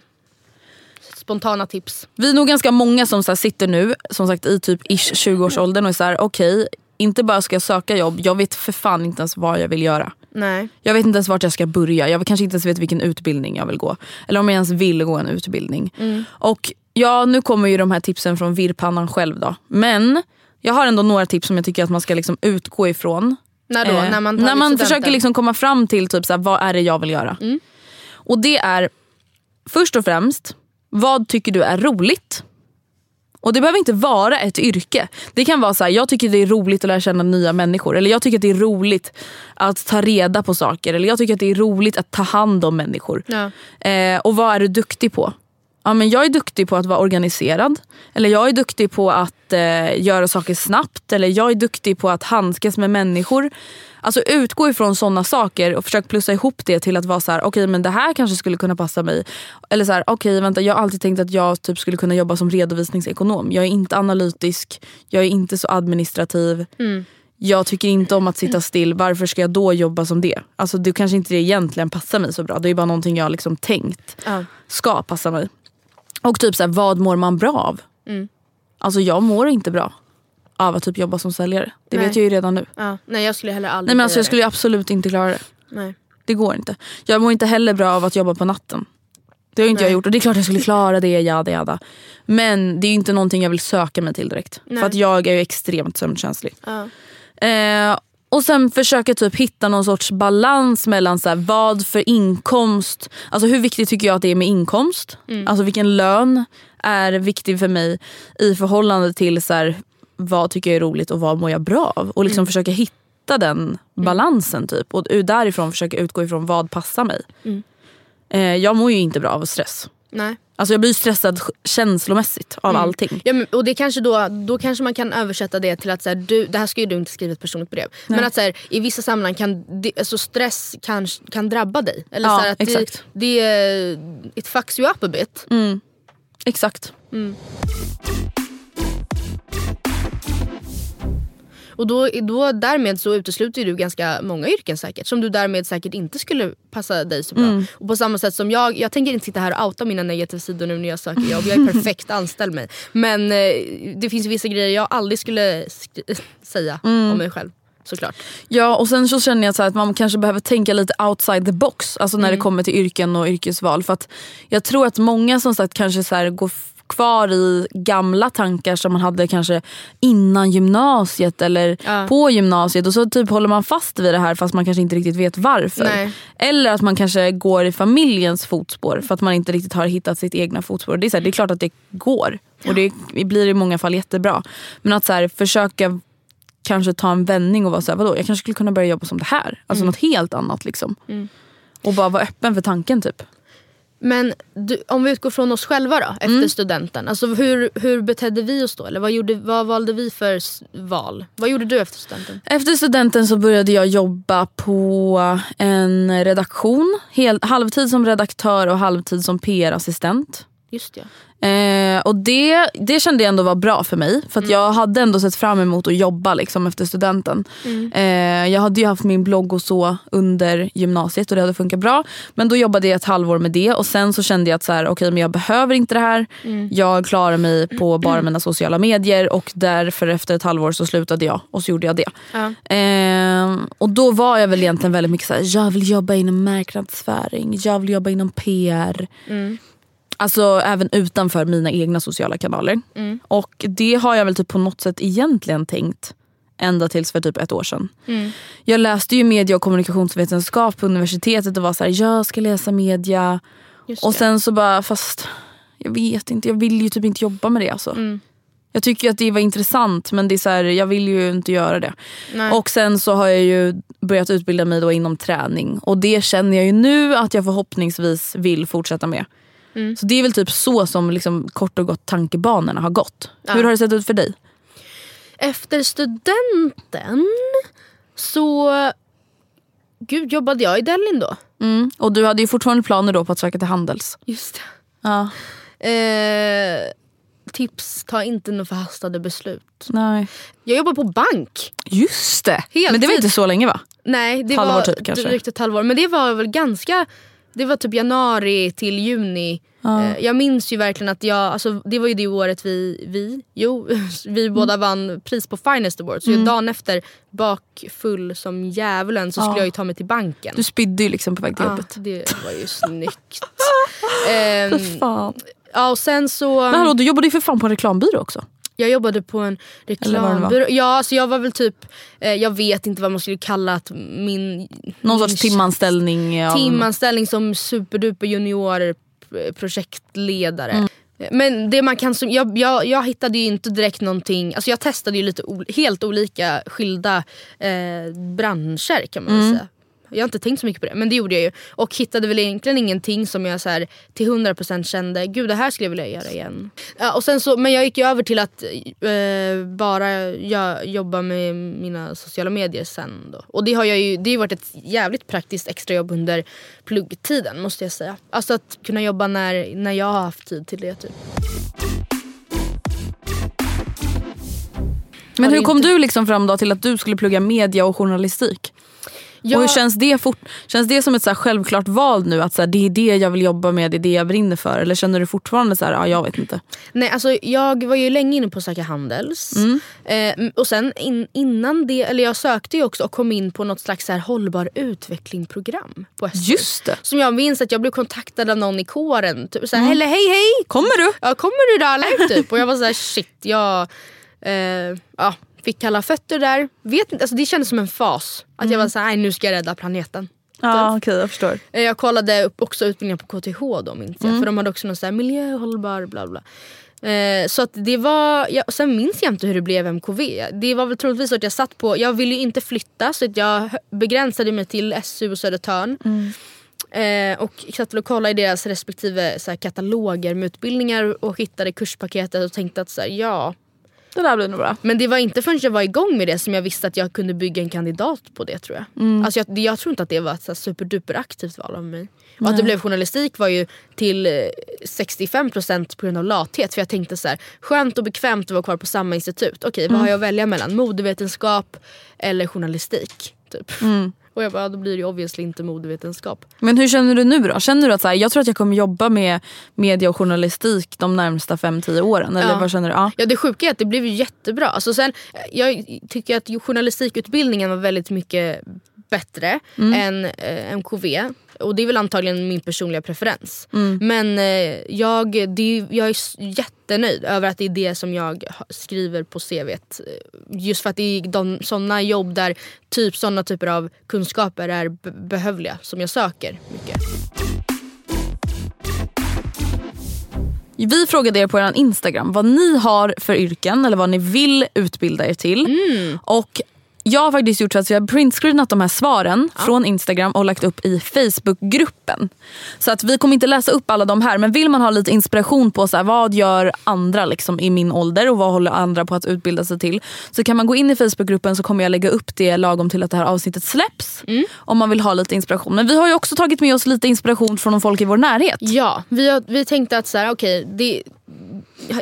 spontana tips. Vi är nog ganska många som så här, sitter nu som sagt i typ ish 20-årsåldern och är såhär okej, inte bara ska jag söka jobb, jag vet för fan inte ens vad jag vill göra. Nej. Jag vet inte ens vart jag ska börja. Jag kanske inte ens vet vilken utbildning jag vill gå. Eller om jag ens vill gå en utbildning. Och ja, nu kommer ju de här tipsen från virrpannan själv då. Men jag har ändå några tips som jag tycker att man ska liksom utgå ifrån. När då? Eh, när man, när man försöker liksom komma fram till typ såhär, vad är det jag vill göra. Och det är först och främst, vad tycker du är roligt? Och det behöver inte vara ett yrke. Det kan vara så här, jag tycker det är roligt att lära känna nya människor. Eller jag tycker att det är roligt att ta reda på saker. Eller jag tycker att det är roligt att ta hand om människor. Ja. Eh, och vad är du duktig på? Ja, men jag är duktig på att vara organiserad. Eller jag är duktig på att eh, göra saker snabbt. Eller jag är duktig på att handskas med människor. Alltså utgå ifrån sådana saker och försök plussa ihop det till att vara så här: okej men det här kanske skulle kunna passa mig. Eller så här, okej vänta jag har alltid tänkt att jag typ skulle kunna jobba som redovisningsekonom. Jag är inte analytisk, jag är inte så administrativ. Jag tycker inte om att sitta still, varför ska jag då jobba som det? Alltså det kanske inte det egentligen passar mig så bra. Det är bara någonting jag har liksom tänkt Ja. ska passa mig. Och typ så här, vad mår man bra av? Mm. Alltså jag mår inte bra av att typ jobba som säljare. Det Nej. vet jag ju redan nu. Ja. Nej jag skulle heller aldrig Nej men alltså jag skulle ju absolut inte klara det. Nej. Det går inte. Jag mår inte heller bra av att jobba på natten. Det har ju inte Nej. jag gjort och det är klart jag skulle klara det, jada jada. Men det är ju inte någonting jag vill söka mig till direkt. Nej. För att jag är ju extremt sömnkänslig. Ja. Eh, och sen försöka typ hitta någon sorts balans mellan så här, vad för inkomst, alltså hur viktigt tycker jag att det är med inkomst? Alltså vilken lön är viktig för mig i förhållande till så här, vad tycker jag är roligt och vad mår jag bra av? Och liksom försöka hitta den balansen typ. Och därifrån försöka utgå ifrån vad passar mig. Eh, jag mår ju inte bra av stress. Nej. Alltså jag blir stressad känslomässigt av allting. Ja, men, och det kanske då, då kanske man kan översätta det till att så här, du, det här ska ju du inte skriva ett personligt brev. Men att så här, i vissa sammanhang kan det, alltså stress kan, kan drabba dig. Eller Ja, så här, att exakt. Det, det, it fucks you up a bit. Exakt. Och då, då därmed så utesluter du ganska många yrken säkert. Som du därmed säkert inte skulle passa dig så bra. Mm. Och på samma sätt som jag, jag tänker inte sitta här och outa mina negativa sidor nu när jag söker jobb. Jag är perfekt, anställ mig. Men eh, det finns vissa grejer jag aldrig skulle säga Mm. om mig själv. Såklart. Ja och sen så känner jag så att man kanske behöver tänka lite outside the box. Alltså när det kommer till yrken och yrkesval. För att jag tror att många som sagt kanske så här går kvar i gamla tankar som man hade kanske innan gymnasiet eller Ja. på gymnasiet och så typ håller man fast vid det här fast man kanske inte riktigt vet varför. Nej. Eller att man kanske går i familjens fotspår för att man inte riktigt har hittat sitt egna fotspår. Det är, så här, det är klart att det går och det blir i många fall jättebra. Men att så här, försöka kanske ta en vändning och vara såhär, vadå jag kanske skulle kunna börja jobba som det här. Alltså Mm. något helt annat liksom. Och bara vara öppen för tanken typ. Men du, om vi utgår från oss själva då, efter Mm. studenten. Alltså hur, hur betedde vi oss då? Eller vad, gjorde, vad valde vi för val? Vad gjorde du efter studenten? Efter studenten så började jag jobba på en redaktion. Hel, halvtid som redaktör och halvtid som PR-assistent. Just ja. Eh, och det, det kände jag ändå var bra för mig. För att jag hade ändå sett fram emot att jobba liksom, efter studenten. Eh, jag hade ju haft min blogg och så under gymnasiet och det hade funkat bra. Men då jobbade jag ett halvår med det och sen så kände jag att så här, okay, men jag behöver inte det här. Jag klarar mig på bara mina sociala medier och därför efter ett halvår så slutade jag och så gjorde jag det. Ja. Eh, och då var jag väl egentligen väldigt mycket såhär, jag vill jobba inom marknadsföring, jag vill jobba inom PR. Alltså även utanför mina egna sociala kanaler. Och det har jag väl typ på något sätt egentligen tänkt ända tills för typ ett år sedan. Jag läste ju media och kommunikationsvetenskap på universitetet och var så här: jag ska läsa media. Och sen så bara, fast jag vet inte, jag vill ju typ inte jobba med det alltså. Mm. Jag tycker att det var intressant men det är så här, jag vill ju inte göra det. Nej. Och sen så har jag ju börjat utbilda mig då inom träning och det känner jag ju nu att jag förhoppningsvis vill fortsätta med. Mm. Så det är väl typ så som liksom kort och gott tankebanorna har gått. Hur har det sett ut för dig? Efter studenten så Gud, jobbade jag i Delin då? Mm. Och du hade ju fortfarande planer då på att söka till Handels. Just Ja. Eh, tips, ta inte några förhastade beslut. Nej. Jag jobbar på bank. Just det! Heltid. Men det var inte så länge va? Nej, det Halvår var typ, kanske. drygt ett halvår. Men det var väl ganska... Det var typ januari till juni. Eh, jag minns ju verkligen att jag, alltså, det var ju det året vi, vi, jo, vi båda Mm. vann pris på Finest Award. Så jag dagen efter, bakfull som djävulen, så skulle jag ju ta mig till banken. Du spydde ju liksom på väg till Ja, jobbet. det var ju snyggt. Ehm, För fan. ja, och sen så... Men hallå, du jobbade ju för fan på en reklambyrå också. Jag jobbade på en reklambyrå. Ja, alltså jag var väl typ, eh, jag vet inte vad man skulle kalla att min... Någon sorts timanställning. av- timanställning som superduper junior eh, projektledare. Mm. Men det man kan jag, jag, jag hittade ju inte direkt någonting, alltså jag testade ju lite helt olika skilda eh, branscher kan man Mm. säga. Jag har inte tänkt så mycket på det men det gjorde jag ju. Och hittade väl egentligen ingenting som jag så här, till 100% kände, gud det här skulle jag vilja göra igen. Ja, och sen så, men jag gick ju över till att eh, bara jag, jobba med mina sociala medier sen. Då. Och det har, jag ju, det har varit ett jävligt praktiskt extrajobb under pluggtiden måste jag säga. Alltså att kunna jobba när, när jag har haft tid till det. Typ. Men hur kom du liksom fram då till att du skulle plugga media och journalistik? Jag, Och hur känns det, fort, känns det som ett så här självklart val nu? Att så här, det är det jag vill jobba med, det är det jag brinner för? Eller känner du fortfarande så här, ja jag vet inte? nej, alltså, jag var ju länge inne på att söka Handels. Eh, och sen in, innan det, eller jag sökte ju också och kom in på något slags så här hållbar utveckling-program på SU. Just det. Som jag minns att jag blev kontaktad av någon i kåren. Typ såhär, eller hej hej! Kommer du? Ja, kommer du då eller? Typ. Och jag var såhär shit, jag eh, ja, fick kalla fötter där. Vet inte, alltså det kändes som en fas. Att jag var såhär, nu ska jag rädda planeten. Ja okej jag förstår. Eh, Jag kollade upp också utbildningar på KTH då minns jag. För de hade också någon sån här miljö, hållbar, bla bla. Eh, så att det var, ja, och sen minns jag inte hur det blev MKV. Det var väl troligtvis att jag satt på, jag ville ju inte flytta så att jag begränsade mig till SU och Södertörn. Eh, och satt väl och kollade i deras respektive så här, kataloger med utbildningar och hittade kurspaketet och tänkte att så här, ja. Det där blir nog bra. Men det var inte förrän jag var igång med det som jag visste att jag kunde bygga en kandidat på det tror jag. Alltså jag, jag tror inte att det var ett superduper aktivt val av mig. Och att det blev journalistik var ju till eh, 65% på grund av lathet. För jag tänkte så här, skönt och bekvämt att vara kvar på samma institut. Okej vad har jag att välja mellan? Modevetenskap eller journalistik? Typ. Och jag bara, då blir det ju obviously inte modevetenskap. Men hur känner du nu då? Känner du att så här, jag tror att jag kommer jobba med media och journalistik de närmsta 5-10 åren? Eller Ja. vad känner du? Ja. Ja det sjuka är att det blev ju jättebra. Alltså sen, jag tycker att journalistikutbildningen var väldigt mycket bättre än eh, MKV. Och det är väl antagligen min personliga preferens. Men eh, jag, det, är- jag är jättenöjd över att det är det som jag skriver på CVt. Eh, Just för att det är de, såna jobb där typ såna typer av kunskaper är be- behövliga som jag söker mycket. Vi frågade er på er Instagram vad ni har för yrken eller vad ni vill utbilda er till. Och jag har faktiskt gjort så att jag har printscreenat de här svaren från Instagram och lagt upp i Facebookgruppen. Så att vi kommer inte läsa upp alla de här men vill man ha lite inspiration på så här, vad gör andra liksom, i min ålder och vad håller andra på att utbilda sig till. Så kan man gå in i Facebookgruppen så kommer jag lägga upp det lagom till att det här avsnittet släpps. Om man vill ha lite inspiration. Men vi har ju också tagit med oss lite inspiration från folk i vår närhet. Ja, vi, har, vi tänkte att så här, okej, det,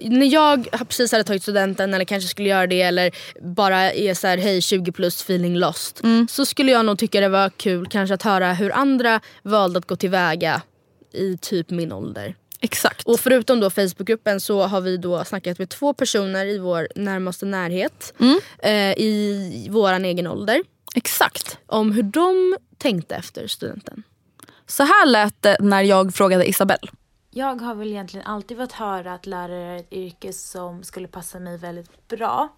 när jag precis hade tagit studenten eller kanske skulle göra det eller bara är så här, hej 20 plus feeling lost. Så skulle jag nog tycka det var kul kanske att höra hur andra valde att gå tillväga i typ min ålder. Exakt. Och förutom då Facebookgruppen så har vi då snackat med två personer i vår närmaste närhet eh, i våran egen ålder Exakt. om hur de tänkte efter studenten. Så här lät det när jag frågade Isabelle. Jag har väl egentligen alltid fått höra att lärare är ett yrke som skulle passa mig väldigt bra.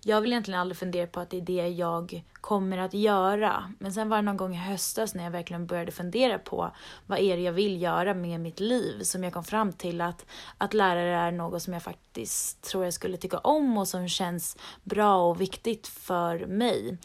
Jag vill egentligen aldrig fundera på att det är det jag kommer att göra. Men sen var det någon gång i höstas när jag verkligen började fundera på vad är det jag vill göra med mitt liv som jag kom fram till att, att lärare är något som jag faktiskt tror jag skulle tycka om och som känns bra och viktigt för mig.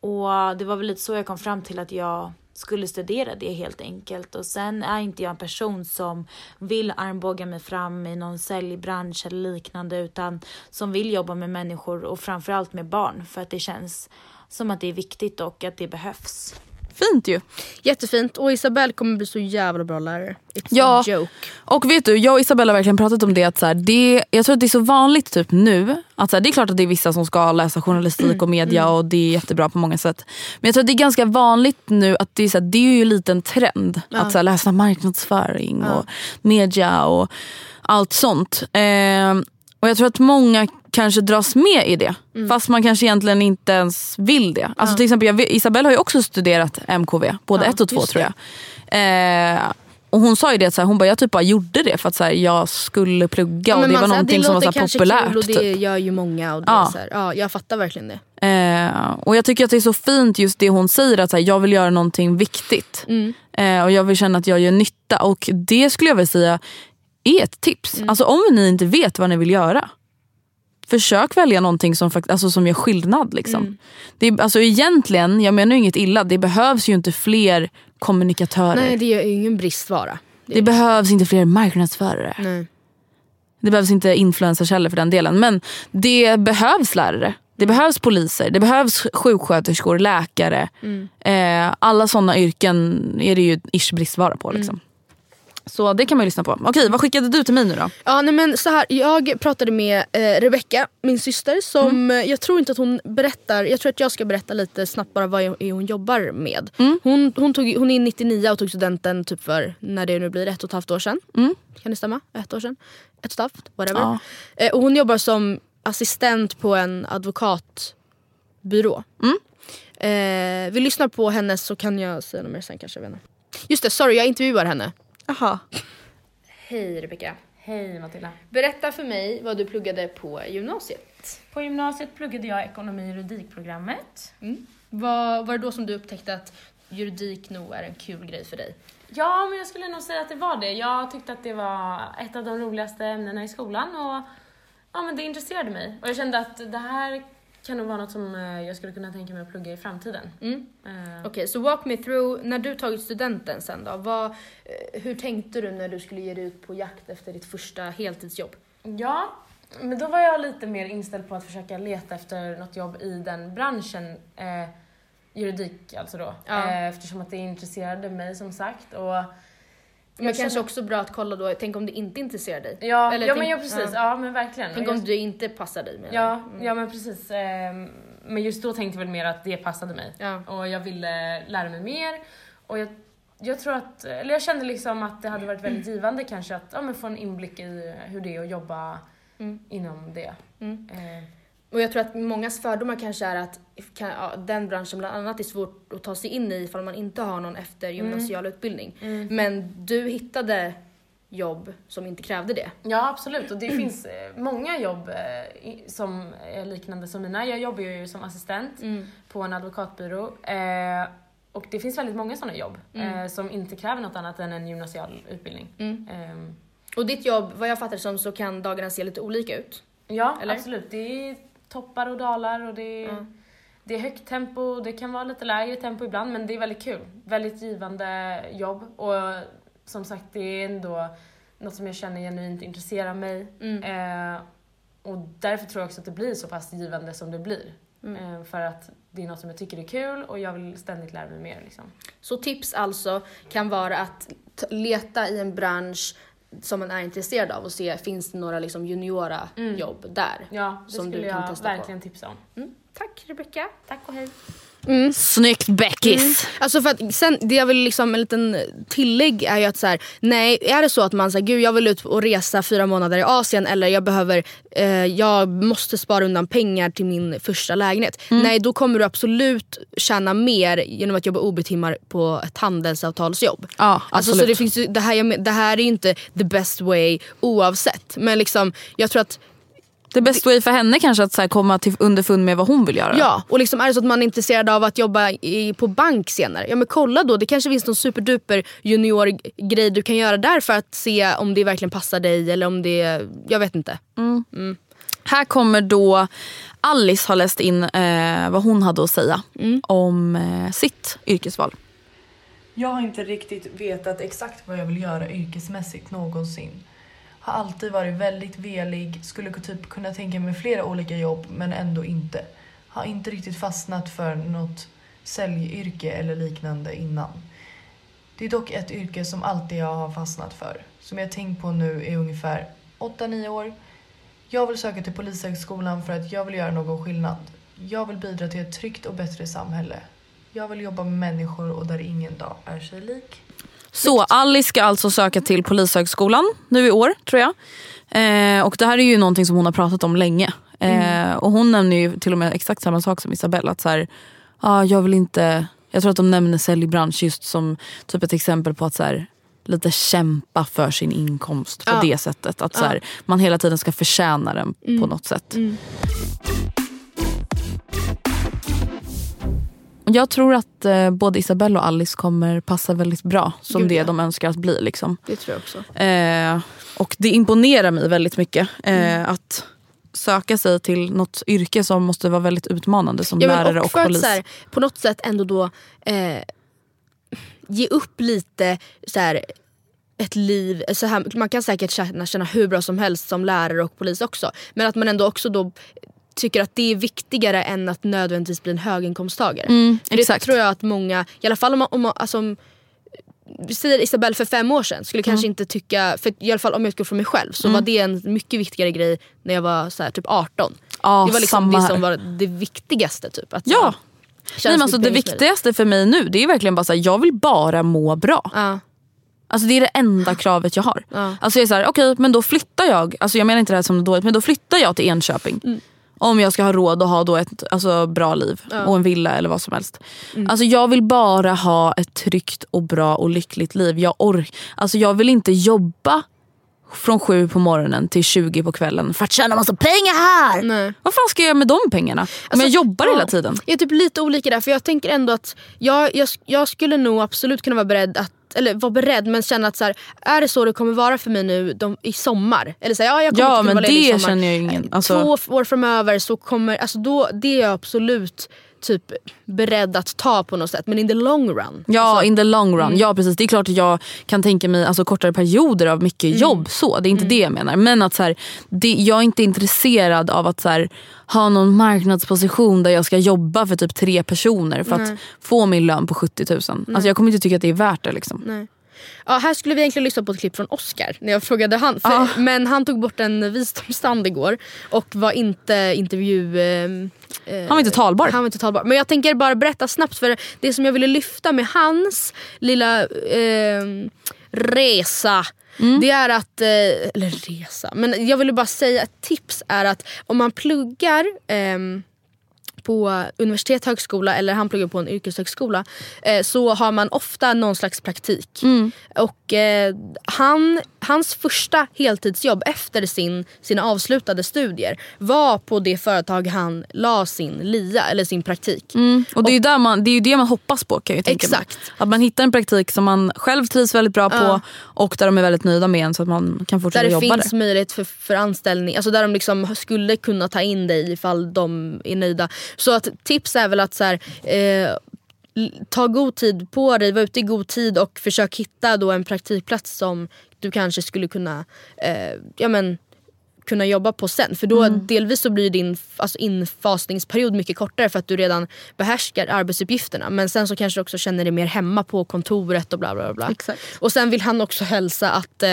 Och det var väl lite så jag kom fram till att jag skulle studera det helt enkelt. Och sen är inte jag en person som vill armbåga mig fram i någon säljbransch eller liknande utan som vill jobba med människor och framförallt med barn för att det känns som att det är viktigt och att det behövs. Fint ju. Jättefint och Isabelle kommer bli så jävla bra lärare. It's Ja. a joke. Och vet du, jag och Isabella har verkligen pratat om det. Att så här, det jag tror att det är så vanligt typ nu. Att så här, det är klart att det är vissa som ska läsa journalistik och media och det är jättebra på många sätt. Men jag tror att det är ganska vanligt nu att det är, så här, det är ju en liten trend. Att så läsa marknadsföring och media och allt sånt. Ehm, och jag tror att många kanske dras med i det. Fast man kanske egentligen inte ens vill det. Alltså till exempel, jag, har ju också studerat MKV, både ett och två tror jag. Eh, och hon sa ju det, så hon bara, jag typ bara gjorde det för att så jag skulle plugga och det var någonting som var så populärt. Kul och det typ. gör ju många. Och det Ja. så ja, jag fattar verkligen det. Eh, och jag tycker att det är så fint just det hon säger att så jag vill göra någonting viktigt. Mm. Eh, och jag vill känna att jag gör nytta. Och det skulle jag vilja säga är ett tips. Mm. Alltså om ni inte vet vad ni vill göra. Försök välja någonting som, alltså, som gör skillnad. Liksom. Mm. Det är, alltså, egentligen, jag menar inget illa, det behövs ju inte fler kommunikatörer. Nej det är ju ingen bristvara. det behövs inte fler marknadsförare. Nej. Det behövs inte influencers heller för den delen. Men det behövs lärare. Det behövs poliser, det behövs sjuksköterskor, läkare. Eh, alla sådana yrken är det ju ish bristvara på. Liksom. Så det kan man ju lyssna på. Okej, vad skickade du till mig nu då? Ja, nej, men så här, jag pratade med eh, Rebecca, min syster, som Mm. eh, jag tror inte att hon berättar, jag tror att jag ska berätta lite snabbt bara vad hon jobbar med. Mm. Hon, hon, tog, hon är 99 och tog studenten typ för, när det nu blir, ett och ett halvt år sedan. Kan det stämma? Ett år sedan? Ett och ett halvt? Whatever. Mm. Ja. Eh, och hon jobbar som assistent på en advokatbyrå. Mm. Eh, vi lyssnar på henne så kan jag säga något mer sen kanske. jag vet inte. Just det, sorry jag intervjuar henne. Aha. Hej Rebecca. Hej Matilda. Berätta för mig vad du pluggade på gymnasiet. På gymnasiet pluggade jag ekonomi och juridikprogrammet. Vad var det då som du upptäckte att juridik nog är en kul grej för dig? Ja, men jag skulle nog säga att det var det. Jag tyckte att det var ett av de roligaste ämnena i skolan och ja, men det intresserade mig. Och jag kände att det här kan nog vara något som eh, jag skulle kunna tänka mig att plugga i framtiden. Eh, Okej, så walk me through, när du tagit studenten sen då, vad, eh, hur tänkte du när du skulle ge dig ut på jakt efter ditt första heltidsjobb? Ja, men då var jag lite mer inställd på att försöka leta efter något jobb i den branschen. Eh, juridik alltså då. Ja. Eh, eftersom att det intresserade mig som sagt. Och Men jag kanske känner- också bra att kolla då, tänk om det inte intresserar dig? Ja, Eller ja tänk- men ja, precis. Ja, men verkligen. Tänk Och om det inte passar dig Ja, ja men precis. Ehm, Men just då tänkte jag väl mer att det passade mig. Ja. Och jag ville lära mig mer. Och jag, jag tror att, eller jag kände liksom att det hade varit väldigt givande kanske att ja, men få en inblick i hur det är att jobba inom det. Eh, Och jag tror att mångas fördomar kanske är att kan, ja, den branschen bland annat är svårt att ta sig in i ifall man inte har någon eftergymnasial utbildning. Men du hittade jobb som inte krävde det. Ja, absolut. Och det finns eh, många jobb eh, som är liknande som mina. Jag jobbar ju som assistent på en advokatbyrå. Eh, och det finns väldigt många sådana jobb eh, som inte kräver något annat än en gymnasial utbildning. Ehm, Och ditt jobb, vad jag fattar det som, så kan dagarna se lite olika ut. ja, Eller? absolut. Det är toppar och dalar och det är det är högt tempo, det kan vara lite lägre tempo ibland men det är väldigt kul. Väldigt givande jobb och som sagt det är ändå något som jag känner genuint intresserar mig. Eh, och därför tror jag också att det blir så pass givande som det blir. Eh, för att det är något som jag tycker är kul och jag vill ständigt lära mig mer. Liksom. Så tips alltså kan vara att leta i en bransch som man är intresserad av och se finns det några liksom juniora jobb där. Ja, det Som du skulle kan jag testa på. verkligen tipsa om. Mm. Tack Rebecca. Tack och hej. Snyggt Beckis! Alltså för att sen, det jag vill liksom, en liten tillägg är ju att så här, nej är det så att man säger gud jag vill ut och resa fyra månader i Asien eller jag behöver, eh, jag måste spara undan pengar till min första lägenhet. Nej då kommer du absolut tjäna mer genom att jobba OB-timmar på ett handelsavtalsjobb. Ja, Alltså, så det, finns, det, här, det här är ju inte the best way oavsett. Men liksom, jag tror att Det bästa way för henne kanske att så här, komma till underfund med vad hon vill göra. Ja, och liksom är det så att man är intresserad av att jobba i, på bank senare, ja men kolla då. Det kanske finns någon superduper junior grej du kan göra där för att se om det verkligen passar dig eller om det, jag vet inte. Här kommer då Alice har läst in eh, vad hon hade att säga om eh, sitt yrkesval. Jag har inte riktigt vetat exakt vad jag vill göra yrkesmässigt någonsin. Har alltid varit väldigt velig, skulle typ kunna tänka mig flera olika jobb men ändå inte. Har inte riktigt fastnat för något säljyrke eller liknande innan. Det är dock ett yrke som alltid jag har fastnat för. Som jag tänkt på nu i ungefär 8-9 år. Jag vill söka till Polishögskolan för att jag vill göra någon skillnad. Jag vill bidra till ett tryggt och bättre samhälle. Jag vill jobba med människor och där ingen dag är sig lik. Så Alice ska alltså söka till Polishögskolan nu i år tror jag. Eh, och det här är ju någonting som hon har pratat om länge. Eh, och hon nämner ju till och med exakt samma sak som Isabelle. Att så här, ah, jag vill inte, jag tror att de nämner säljbransch just som typ ett exempel på att så här, lite kämpa för sin inkomst på Ja. det sättet. Att så här, man hela tiden ska förtjäna den på något sätt. Och Jag tror att eh, både Isabelle och Alice kommer passa väldigt bra som Gud, det ja. de önskar att bli. Liksom. Det tror jag också. Eh, och det imponerar mig väldigt mycket eh, att söka sig till något yrke som måste vara väldigt utmanande som Ja, lärare och, att polis. så här, på något sätt ändå då eh, ge upp lite så här, ett liv, så här, man kan säkert känna, känna hur bra som helst som lärare och polis också. Men att man ändå också då tycker att det är viktigare än att nödvändigtvis bli en höginkomsttagare. Mm, det tror jag att många, i alla fall om man, om man alltså, om, säger Isabelle för fem år sedan skulle kanske Mm. inte tycka, för i alla fall om jag utgår från mig själv så var det en mycket viktigare grej när jag var så här, typ 18. Ja, det var liksom det här. som var det viktigaste. Typ, att, Ja. Nej, men alltså, det viktigaste för mig nu det är verkligen bara att jag vill bara må bra. Ja. Alltså det är det enda kravet jag har. Ja. Alltså jag är såhär, okej men då flyttar jag, alltså jag menar inte det här som dåligt, men då flyttar jag till Enköping. Mm. Om jag ska ha råd att ha då ett alltså, bra liv och en villa eller vad som helst. Mm. Alltså jag vill bara ha ett tryggt och bra och lyckligt liv. Jag, ork alltså, jag vill inte jobba från sju på morgonen till 20 på kvällen för att tjäna massa pengar här. Nej. Vad fan ska jag göra med de pengarna? Om Alltså, jag jobbar ja, hela tiden. Jag är typ lite olika där för jag tänker ändå att jag, jag, jag skulle nog absolut kunna vara beredd att eller vara beredd men känna att så här, är det så det kommer vara för mig nu de, i sommar? Eller så här, ja, jag kommer Ja, men vara i det sommar. känner jag ingen- alltså- Två år framöver så kommer, alltså då, det är jag absolut typ beredd att ta på något sätt men in the long run. Ja, alltså, in the long run. Mm. Ja precis. Det är klart att jag kan tänka mig alltså, kortare perioder av mycket Mm. jobb. så Det är inte det jag menar. Men att så här, det, jag är inte intresserad av att så här, ha någon marknadsposition där jag ska jobba för typ tre personer för att få min lön på 70 000. Alltså, jag kommer inte tycka att det är värt det. Liksom. Nej. Ja, här skulle vi egentligen lyssna på ett klipp från Oscar när jag frågade han. För, Men han tog bort en visdomstand igår och var inte intervju... eh, Han var inte talbar. Han var inte talbar. Men jag tänker bara berätta snabbt för det som jag ville lyfta med hans lilla ehm, resa Mm. Det är att, eh, eller resa, men jag ville bara säga ett tips är att om man pluggar ehm, på universitet, högskola eller han pluggar på en yrkeshögskola eh, så har man ofta någon slags praktik. Och eh, han, hans första heltidsjobb efter sin, sina avslutade studier var på det företag han la sin LIA eller sin praktik. Mm. Och det är, ju där man, det är det man hoppas på kan jag tänka mig. Exakt. Att man hittar en praktik som man själv trivs väldigt bra på Ja. och där de är väldigt nöjda med en så att man kan Där fortsätta det jobba finns där. möjlighet för, för anställning, alltså där de liksom skulle kunna ta in dig ifall de är nöjda. Så att tips är väl att så här, eh, ta god tid på dig, var ute i god tid och försök hitta då en praktikplats som du kanske skulle kunna eh, ja, men, kunna jobba på sen. För då delvis så blir din alltså infasningsperiod mycket kortare för att du redan behärskar arbetsuppgifterna. Men sen så kanske du också känner dig mer hemma på kontoret och bla bla bla. Exakt. Och sen vill han också hälsa att eh,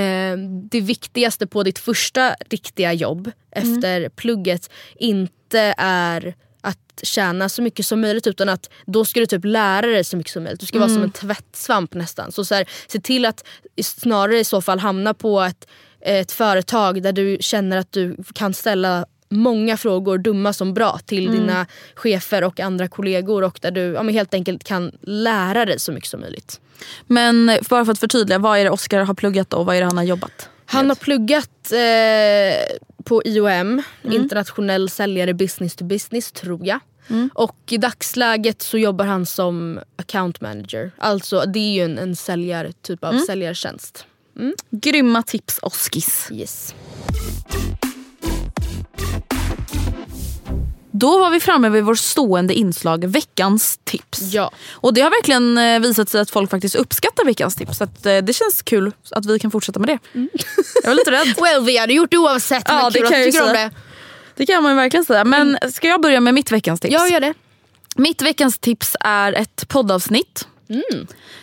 eh, det viktigaste på ditt första riktiga jobb efter plugget inte är att tjäna så mycket som möjligt utan att då ska du typ lära dig så mycket som möjligt. Du ska vara som en tvättsvamp nästan. Så, så här, se till att snarare i så fall hamna på ett, ett företag där du känner att du kan ställa många frågor, dumma som bra, till dina chefer och andra kollegor och där du ja, helt enkelt kan lära dig så mycket som möjligt. Men bara för att förtydliga, vad är det Oscar har pluggat och vad är det han har jobbat? Han har pluggat eh, på IOM, internationell säljare business to business tror jag. Och i dagsläget så jobbar han som account manager. Alltså det är ju en, en säljar, typ av säljartjänst. Grymma tips Oskis. Yes. Då var vi framme vid vår stående inslag veckans tips. Ja. Och det har verkligen eh, visat sig att folk faktiskt uppskattar veckans tips. Så att, eh, det känns kul att vi kan fortsätta med det. Jag var lite rädd. Well vi hade gjort det oavsett Ja, det kul kan jag tycker om det. Det kan man verkligen säga. Men ska jag börja med mitt veckans tips? Jag gör det. Mitt veckans tips är ett poddavsnitt.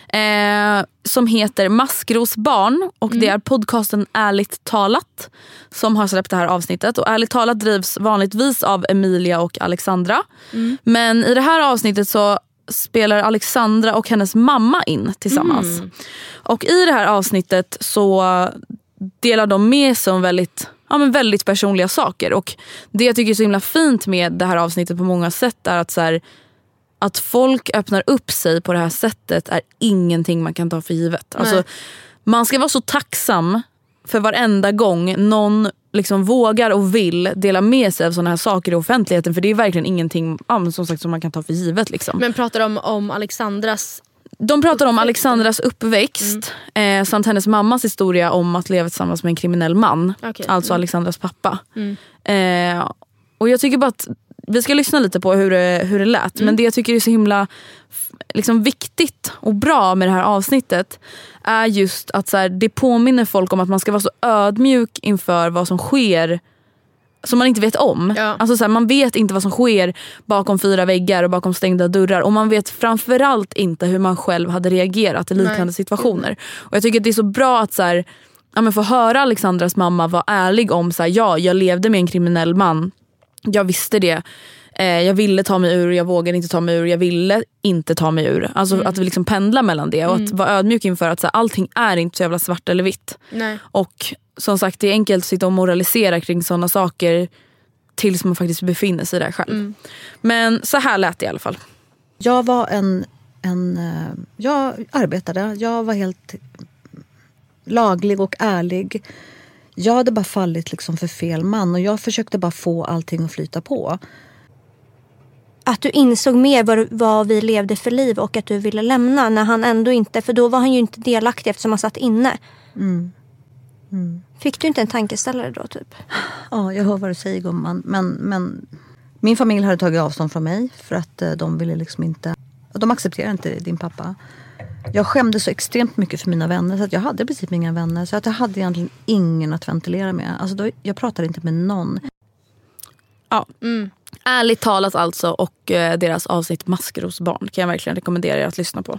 Eh, som heter Maskros barn och det är podcasten Ärligt talat som har släppt det här avsnittet. Och Ärligt talat drivs vanligtvis av Emilia och Alexandra. Men i det här avsnittet så spelar Alexandra och hennes mamma in tillsammans. Och i det här avsnittet så delar de med sig om väldigt, ja, men väldigt personliga saker. Och Det jag tycker är så himla fint med det här avsnittet på många sätt är att så här, att folk öppnar upp sig på det här sättet är ingenting man kan ta för givet. Alltså, man ska vara så tacksam för varenda gång någon liksom vågar och vill dela med sig av såna här saker i offentligheten. För det är verkligen ingenting ja, som, sagt, som man kan ta för givet. Liksom. Men pratar de om Alexandras... De pratar om Alexandras uppväxt eh, samt hennes mammas historia om att leva tillsammans med en kriminell man. Okej. Alltså Alexandras pappa. Eh, och jag tycker bara att vi ska lyssna lite på hur det, hur det lät. Men det jag tycker är så himla liksom, viktigt och bra med det här avsnittet är just att så här, det påminner folk om att man ska vara så ödmjuk inför vad som sker som man inte vet om. Ja. Alltså så här, man vet inte vad som sker bakom fyra väggar och bakom stängda dörrar. Och man vet framförallt inte hur man själv hade reagerat i liknande Nej. situationer. Och Jag tycker att det är så bra att så här, ja, men få höra Alexandras mamma vara ärlig om så här, ja, jag levde med en kriminell man. Jag visste det. Eh, jag ville ta mig ur, jag vågade inte ta mig ur, jag ville inte ta mig ur. Alltså att vi liksom pendlar mellan det och att vara ödmjuk inför att så här, allting är inte så jävla svart eller vitt. Nej. Och som sagt det är enkelt att sitta och moralisera kring sådana saker tills man faktiskt befinner sig där själv. Men så här lät det i alla fall. Jag var en, en... eh, Jag arbetade. Jag var helt laglig och ärlig. Jag hade bara fallit liksom för fel man och jag försökte bara få allting att flyta på. att du insåg mer vad, vad vi levde för liv och att du ville lämna när han ändå inte, för då var han ju inte delaktig eftersom han satt inne. Fick du inte en tankeställare då typ? Ja, jag hör vad du säger gumman. Men, men min familj hade tagit avstånd från mig för att eh, de ville liksom inte... De accepterar inte din pappa. Jag skämdes så extremt mycket för mina vänner så att jag hade i princip inga vänner. Så att jag hade egentligen ingen att ventilera med. Alltså då, jag pratade inte med någon. Ja. Ärligt talat alltså och eh, deras avsnitt Maskros barn kan jag verkligen rekommendera er att lyssna på.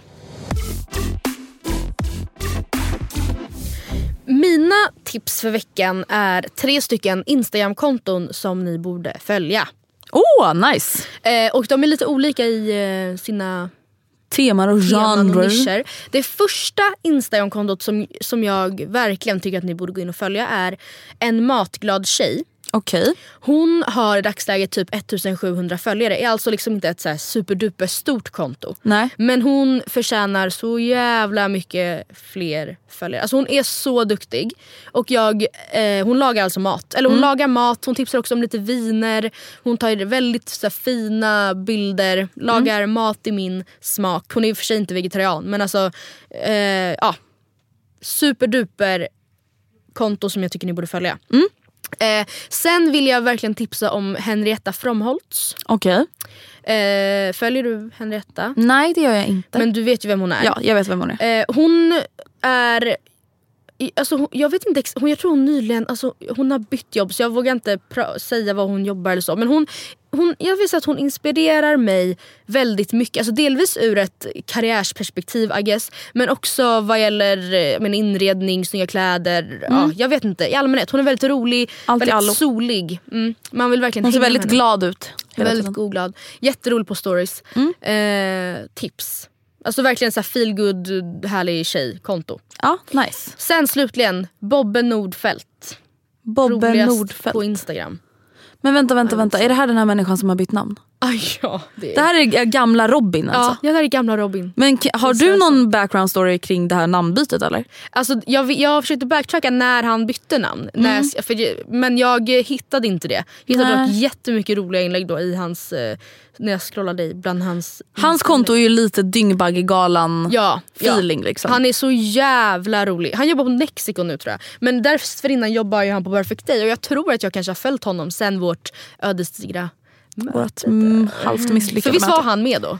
Mina tips för veckan är tre stycken Instagram-konton som ni borde följa. Åh, oh, nice! Eh, och de är lite olika i eh, sina Teman och genrer. Det första Instagram-kontot som, som jag verkligen tycker att ni borde gå in och följa är en matglad tjej. Okej. Hon har i dagsläget typ 1700 följare. är alltså liksom inte ett så här superduper stort konto. Nej. Men hon förtjänar så jävla mycket fler följare. Alltså hon är så duktig. Och jag, eh, hon lagar alltså mat. Eller hon Mm. lagar mat, hon tipsar också om lite viner. Hon tar väldigt så här, fina bilder. Lagar Mm. mat i min smak. Hon är i och för sig inte vegetarian men alltså eh, ja. Superduper konto som jag tycker ni borde följa. Mm. Eh, sen vill jag verkligen tipsa om Henrietta Fromholtz. Okej. Eh, följer du Henrietta? Nej det gör jag inte. Men du vet ju vem hon är. ja, jag vet vem hon är. Eh, hon är... Alltså, hon, jag vet inte, hon, jag tror hon nyligen alltså, hon har bytt jobb så jag vågar inte säga vad hon jobbar eller så. Men hon, hon, jag vill säga att hon inspirerar mig väldigt mycket. Alltså, delvis ur ett karriärsperspektiv I guess. Men också vad gäller eh, men, inredning, snygga kläder. Ja, jag vet inte, i allmänhet. Hon är väldigt rolig, Allt väldigt allo. solig. Mm. Man vill verkligen Hon ser väldigt glad ut. Väldigt god glad. Jätterolig på stories. Eh, tips. Alltså verkligen så här feel good härlig tjej-konto. Ja, nice. Sen slutligen Bobbe Nordfeldt. Bobbe Roligast Nordfeldt. på Instagram. Men vänta, vänta, vänta. Är det här den här människan som har bytt namn? Ah, ja, det. Det här är gamla Robin ja, alltså? ja, det här är gamla Robin. Men har du någon background story kring det här namnbytet eller? Alltså, jag, jag försökte backtracka när han bytte namn. När jag, för, men jag hittade inte det. Jag hittade Nej. dock jättemycket roliga inlägg då i hans, eh, när jag scrollade i bland hans Hans konto är ju lite Dyngbaggegalan Ja, ja. feeling liksom. Han är så jävla rolig. Han jobbar på Mexiko nu tror jag. Men dessförinnan jobbar ju han på Perfect Day och jag tror att jag kanske har följt honom sen vårt ödesdigra Vårt mm, halvt För misslyckade visst möte. var han med då?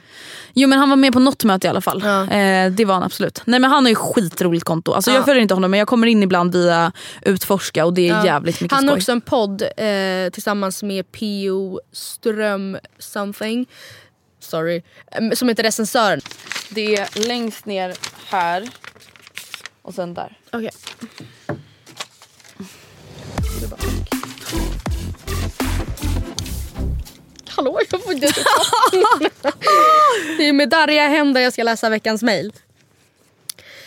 Jo men han var med på något möte i alla fall. Ja. Eh, det var han absolut. Nej men han har ju skitroligt konto. Alltså, Ja. Jag följer inte honom men jag kommer in ibland via Utforska och det är Ja. jävligt mycket Han har skoj. också en podd eh, tillsammans med P.O. Ström something. Sorry. Som heter Recensören. Det är längst ner här och sen där. Okej. Hallå, jag får inte Det är med darriga händer jag ska läsa veckans mail.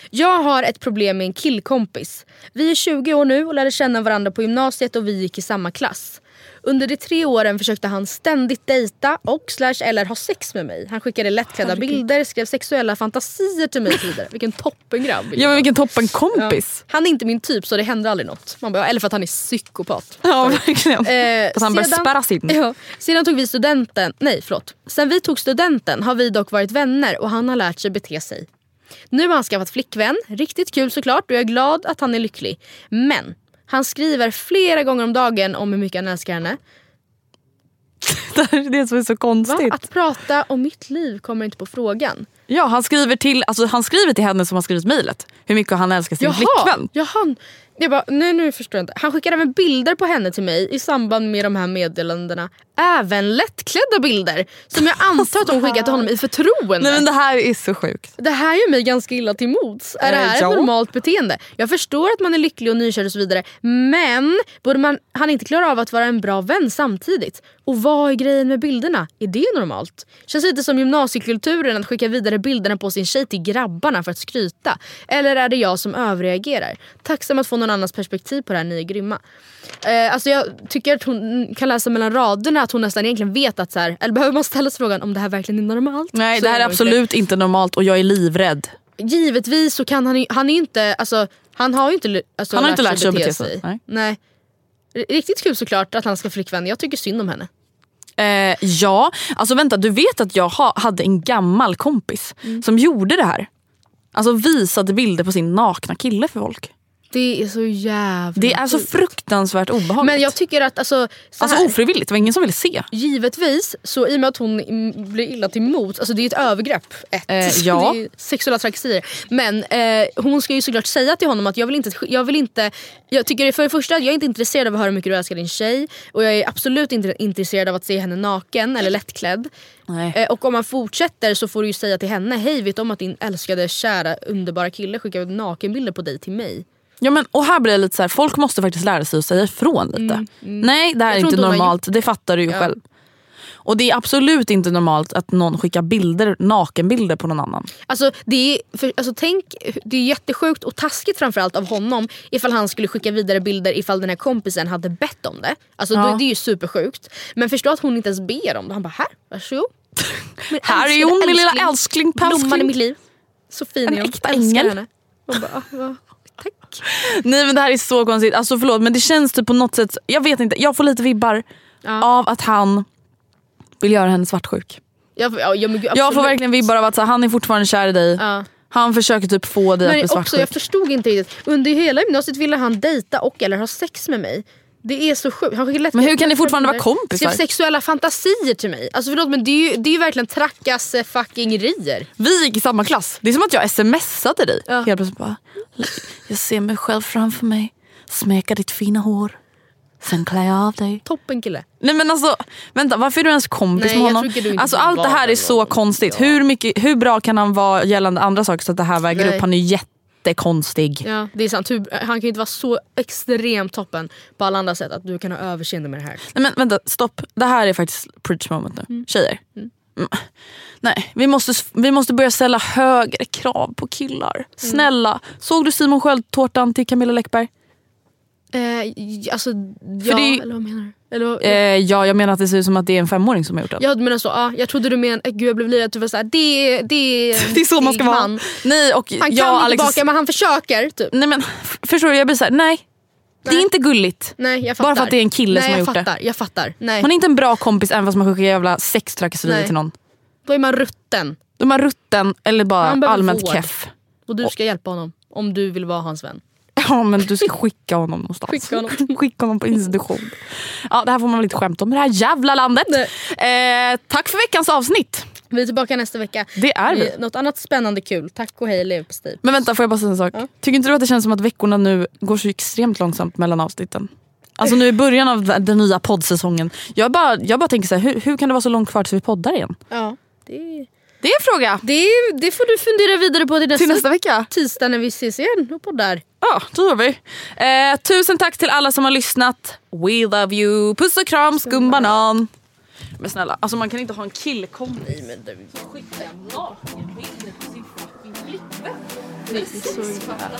Jag har ett problem med en killkompis. Vi är 20 år nu och lärde känna varandra på gymnasiet och vi gick i samma klass. Under de tre åren försökte han ständigt dejta och slash eller ha sex med mig. Han skickade lättklädda bilder, skrev sexuella fantasier till mig vidare. Vilken toppengrabb. Ja men vilken toppen kompis. Han är inte min typ så det händer aldrig något. Man bara, eller för att han är psykopat. Ja, verkligen. Eh, Fast han bör spärras in. Ja, sedan tog vi studenten, nej förlåt. Sen vi tog studenten har vi dock varit vänner och han har lärt sig bete sig. Nu har han skaffat flickvän, riktigt kul såklart och jag är glad att han är lycklig. Men han skriver flera gånger om dagen om hur mycket han älskar henne. Det är det som är så Va? konstigt. Att prata om mitt liv kommer inte på frågan. Ja, han skriver till, alltså, han skriver till henne som har skrivit mejlet. Hur mycket han älskar sin flickvän. Jaha. Jag bara, nej, nu förstår jag inte. Han skickar även bilder på henne till mig i samband med de här meddelandena. Även lättklädda bilder som jag antar att hon skickat till honom i förtroende. Nej men det här är så sjukt. Det här gör mig ganska illa till mods. Är det Eh, här ja. ett normalt beteende? Jag förstår att man är lycklig och nykär och så vidare. Men borde man, han inte klara av att vara en bra vän samtidigt? Och vad är grejen med bilderna? Är det normalt? Känns lite som gymnasiekulturen att skicka vidare bilderna på sin tjej till grabbarna för att skryta. Eller är det jag som överreagerar? Tacksam att få någon annans perspektiv på det här, ni är grymma. Eh, alltså jag tycker att hon kan läsa mellan raderna att hon nästan egentligen vet att så här, eller behöver man ställa sig frågan om det här verkligen är normalt? Nej Så det här är nog inte absolut inte normalt och jag är livrädd. givetvis så kan han han är inte, alltså, han har ju inte alltså, Han har inte lärt sig att bete sig, nej. Nej. R- Riktigt kul såklart att han ska flickvän, jag tycker synd om henne. Eh, ja, alltså vänta du vet att jag ha, hade en gammal kompis Mm. som gjorde det här. Alltså visade bilder på sin nakna kille för folk. Det är så jävla Det är så sjukt. fruktansvärt obehagligt. Men jag tycker att alltså, så alltså ofrivilligt, det var ingen som ville se. Givetvis, så i och med att hon blir illa till mots, alltså det är ett övergrepp. Ett. Eh, ja. Sexuella trakasserier. Men eh, hon ska ju såklart säga till honom att jag vill inte, jag vill inte, jag tycker för det första jag är inte intresserad av att höra hur mycket du älskar din tjej och jag är absolut inte intresserad av att se henne naken eller lättklädd. Eh, och om man fortsätter så får du ju säga till henne, hej vet du om att din älskade kära underbara kille skickar nakenbilder på dig till mig? Ja, men, och här blir det lite så här, folk måste faktiskt lära sig att säga ifrån lite. Nej det här Mm, Jag är inte normalt, det fattar du ju Ja. själv. Och det är absolut inte normalt att någon skickar bilder, nakenbilder på någon annan. Alltså det är, för, alltså tänk, det är jättesjukt och taskigt framförallt av honom ifall han skulle skicka vidare bilder ifall den här kompisen hade bett om det. Alltså Ja. då, det är ju supersjukt. Men förstå att hon inte ens ber om det. Han bara här, varsågod. Min Här är hon min lilla älskling, Blomman i mitt liv. Så fin En är hon. äkta Älskar ängel. Henne. Bara, ah, tack. Nej men det här är så konstigt. Alltså förlåt men det känns typ på något sätt, jag vet inte, jag får lite vibbar av att han vill göra henne svartsjuk. Jag, ja, ja, men Jag får verkligen vibbar av att så, han är fortfarande kär i dig. Ja. Han försöker typ få dig att bli Men också, svartsjuk. jag förstod inte riktigt. Under hela gymnasiet ville han dejta och eller ha sex med mig. Det är så sjukt. Han skickar Men hur kan ni fortfarande vara kompisar? Skrev sexuella fantasier till mig. Alltså förlåt men det är ju, det är ju verkligen trackasse fucking rier. Vi gick i samma klass. Det är som att jag smsade dig. Helt plötsligt bara, jag ser mig själv framför mig. Smeka ditt fina hår. Sen klär jag av dig. Toppen kille. Nej men alltså, vänta varför är du ens kompis Nej, med honom? Alltså allt det här är så konstigt. Hur, mycket, hur bra kan han vara gällande andra saker så att det här väger Nej. upp? Han är ju jättekonstig. Ja, det är sant. Hur- Han kan ju inte vara så extremt toppen på alla andra sätt att du kan ha överseende med det här. Nej men vänta, stopp. Det här är faktiskt preach moment nu. Mm. Tjejer. Mm. Nej, vi måste, vi måste börja ställa högre krav på killar. Mm. Snälla. Såg du Simon Sköld-tårtan till Camilla Läckberg? Eh, alltså, ja, det- eller vad menar du? Eller, vad- Eh, ja, jag menar att det ser ut som att det är en femåring som har gjort den. Ja du menar så, ja, jag trodde du menade, eh, gud jag blev livrädd att du var såhär, det, det, Det är så man ska det är vara. man. Nej, och Han kan jag och inte Alex- baka men han försöker. Typ. Nej men förstår du, jag blir såhär, nej. Det är inte gulligt. Nej, jag fattar. Bara för att det är en kille Nej, som har gjort fattar, det. Jag fattar. Nej. Man är inte en bra kompis även fast man skickar jävla sextrakasserier Nej. till någon. Då är man rutten. De är rutten eller bara allmänt vård. keff. Och du ska hjälpa honom. Om du vill vara hans vän. Ja men du ska skicka honom någonstans. Skicka honom. skicka honom på institution. Ja det här får man väl inte skämta om i det här jävla landet. Eh, tack för veckans avsnitt. Vi är tillbaka nästa vecka. Det är vi. Något annat spännande kul. Tack och hej leverpastej. Men vänta får jag bara säga en sak. Tycker inte du att det känns som att veckorna nu går så extremt långsamt mellan avsnitten? Alltså nu i början av den nya poddsäsongen. Jag bara, jag bara tänker så här, hur, hur kan det vara så långt kvar tills vi poddar igen? Ja, det, Det är en fråga. det, det får du fundera vidare på till nästa, Till nästa vecka. tisdag när vi ses igen och poddar. Ja, det gör vi. Eh, tusen tack till alla som har lyssnat. We love you. Puss och kram, skumbanan. Men snälla, alltså man kan inte ha en killkompis. Men du skickar nakenbilder på sin fucking flickvän. Det är så jävla...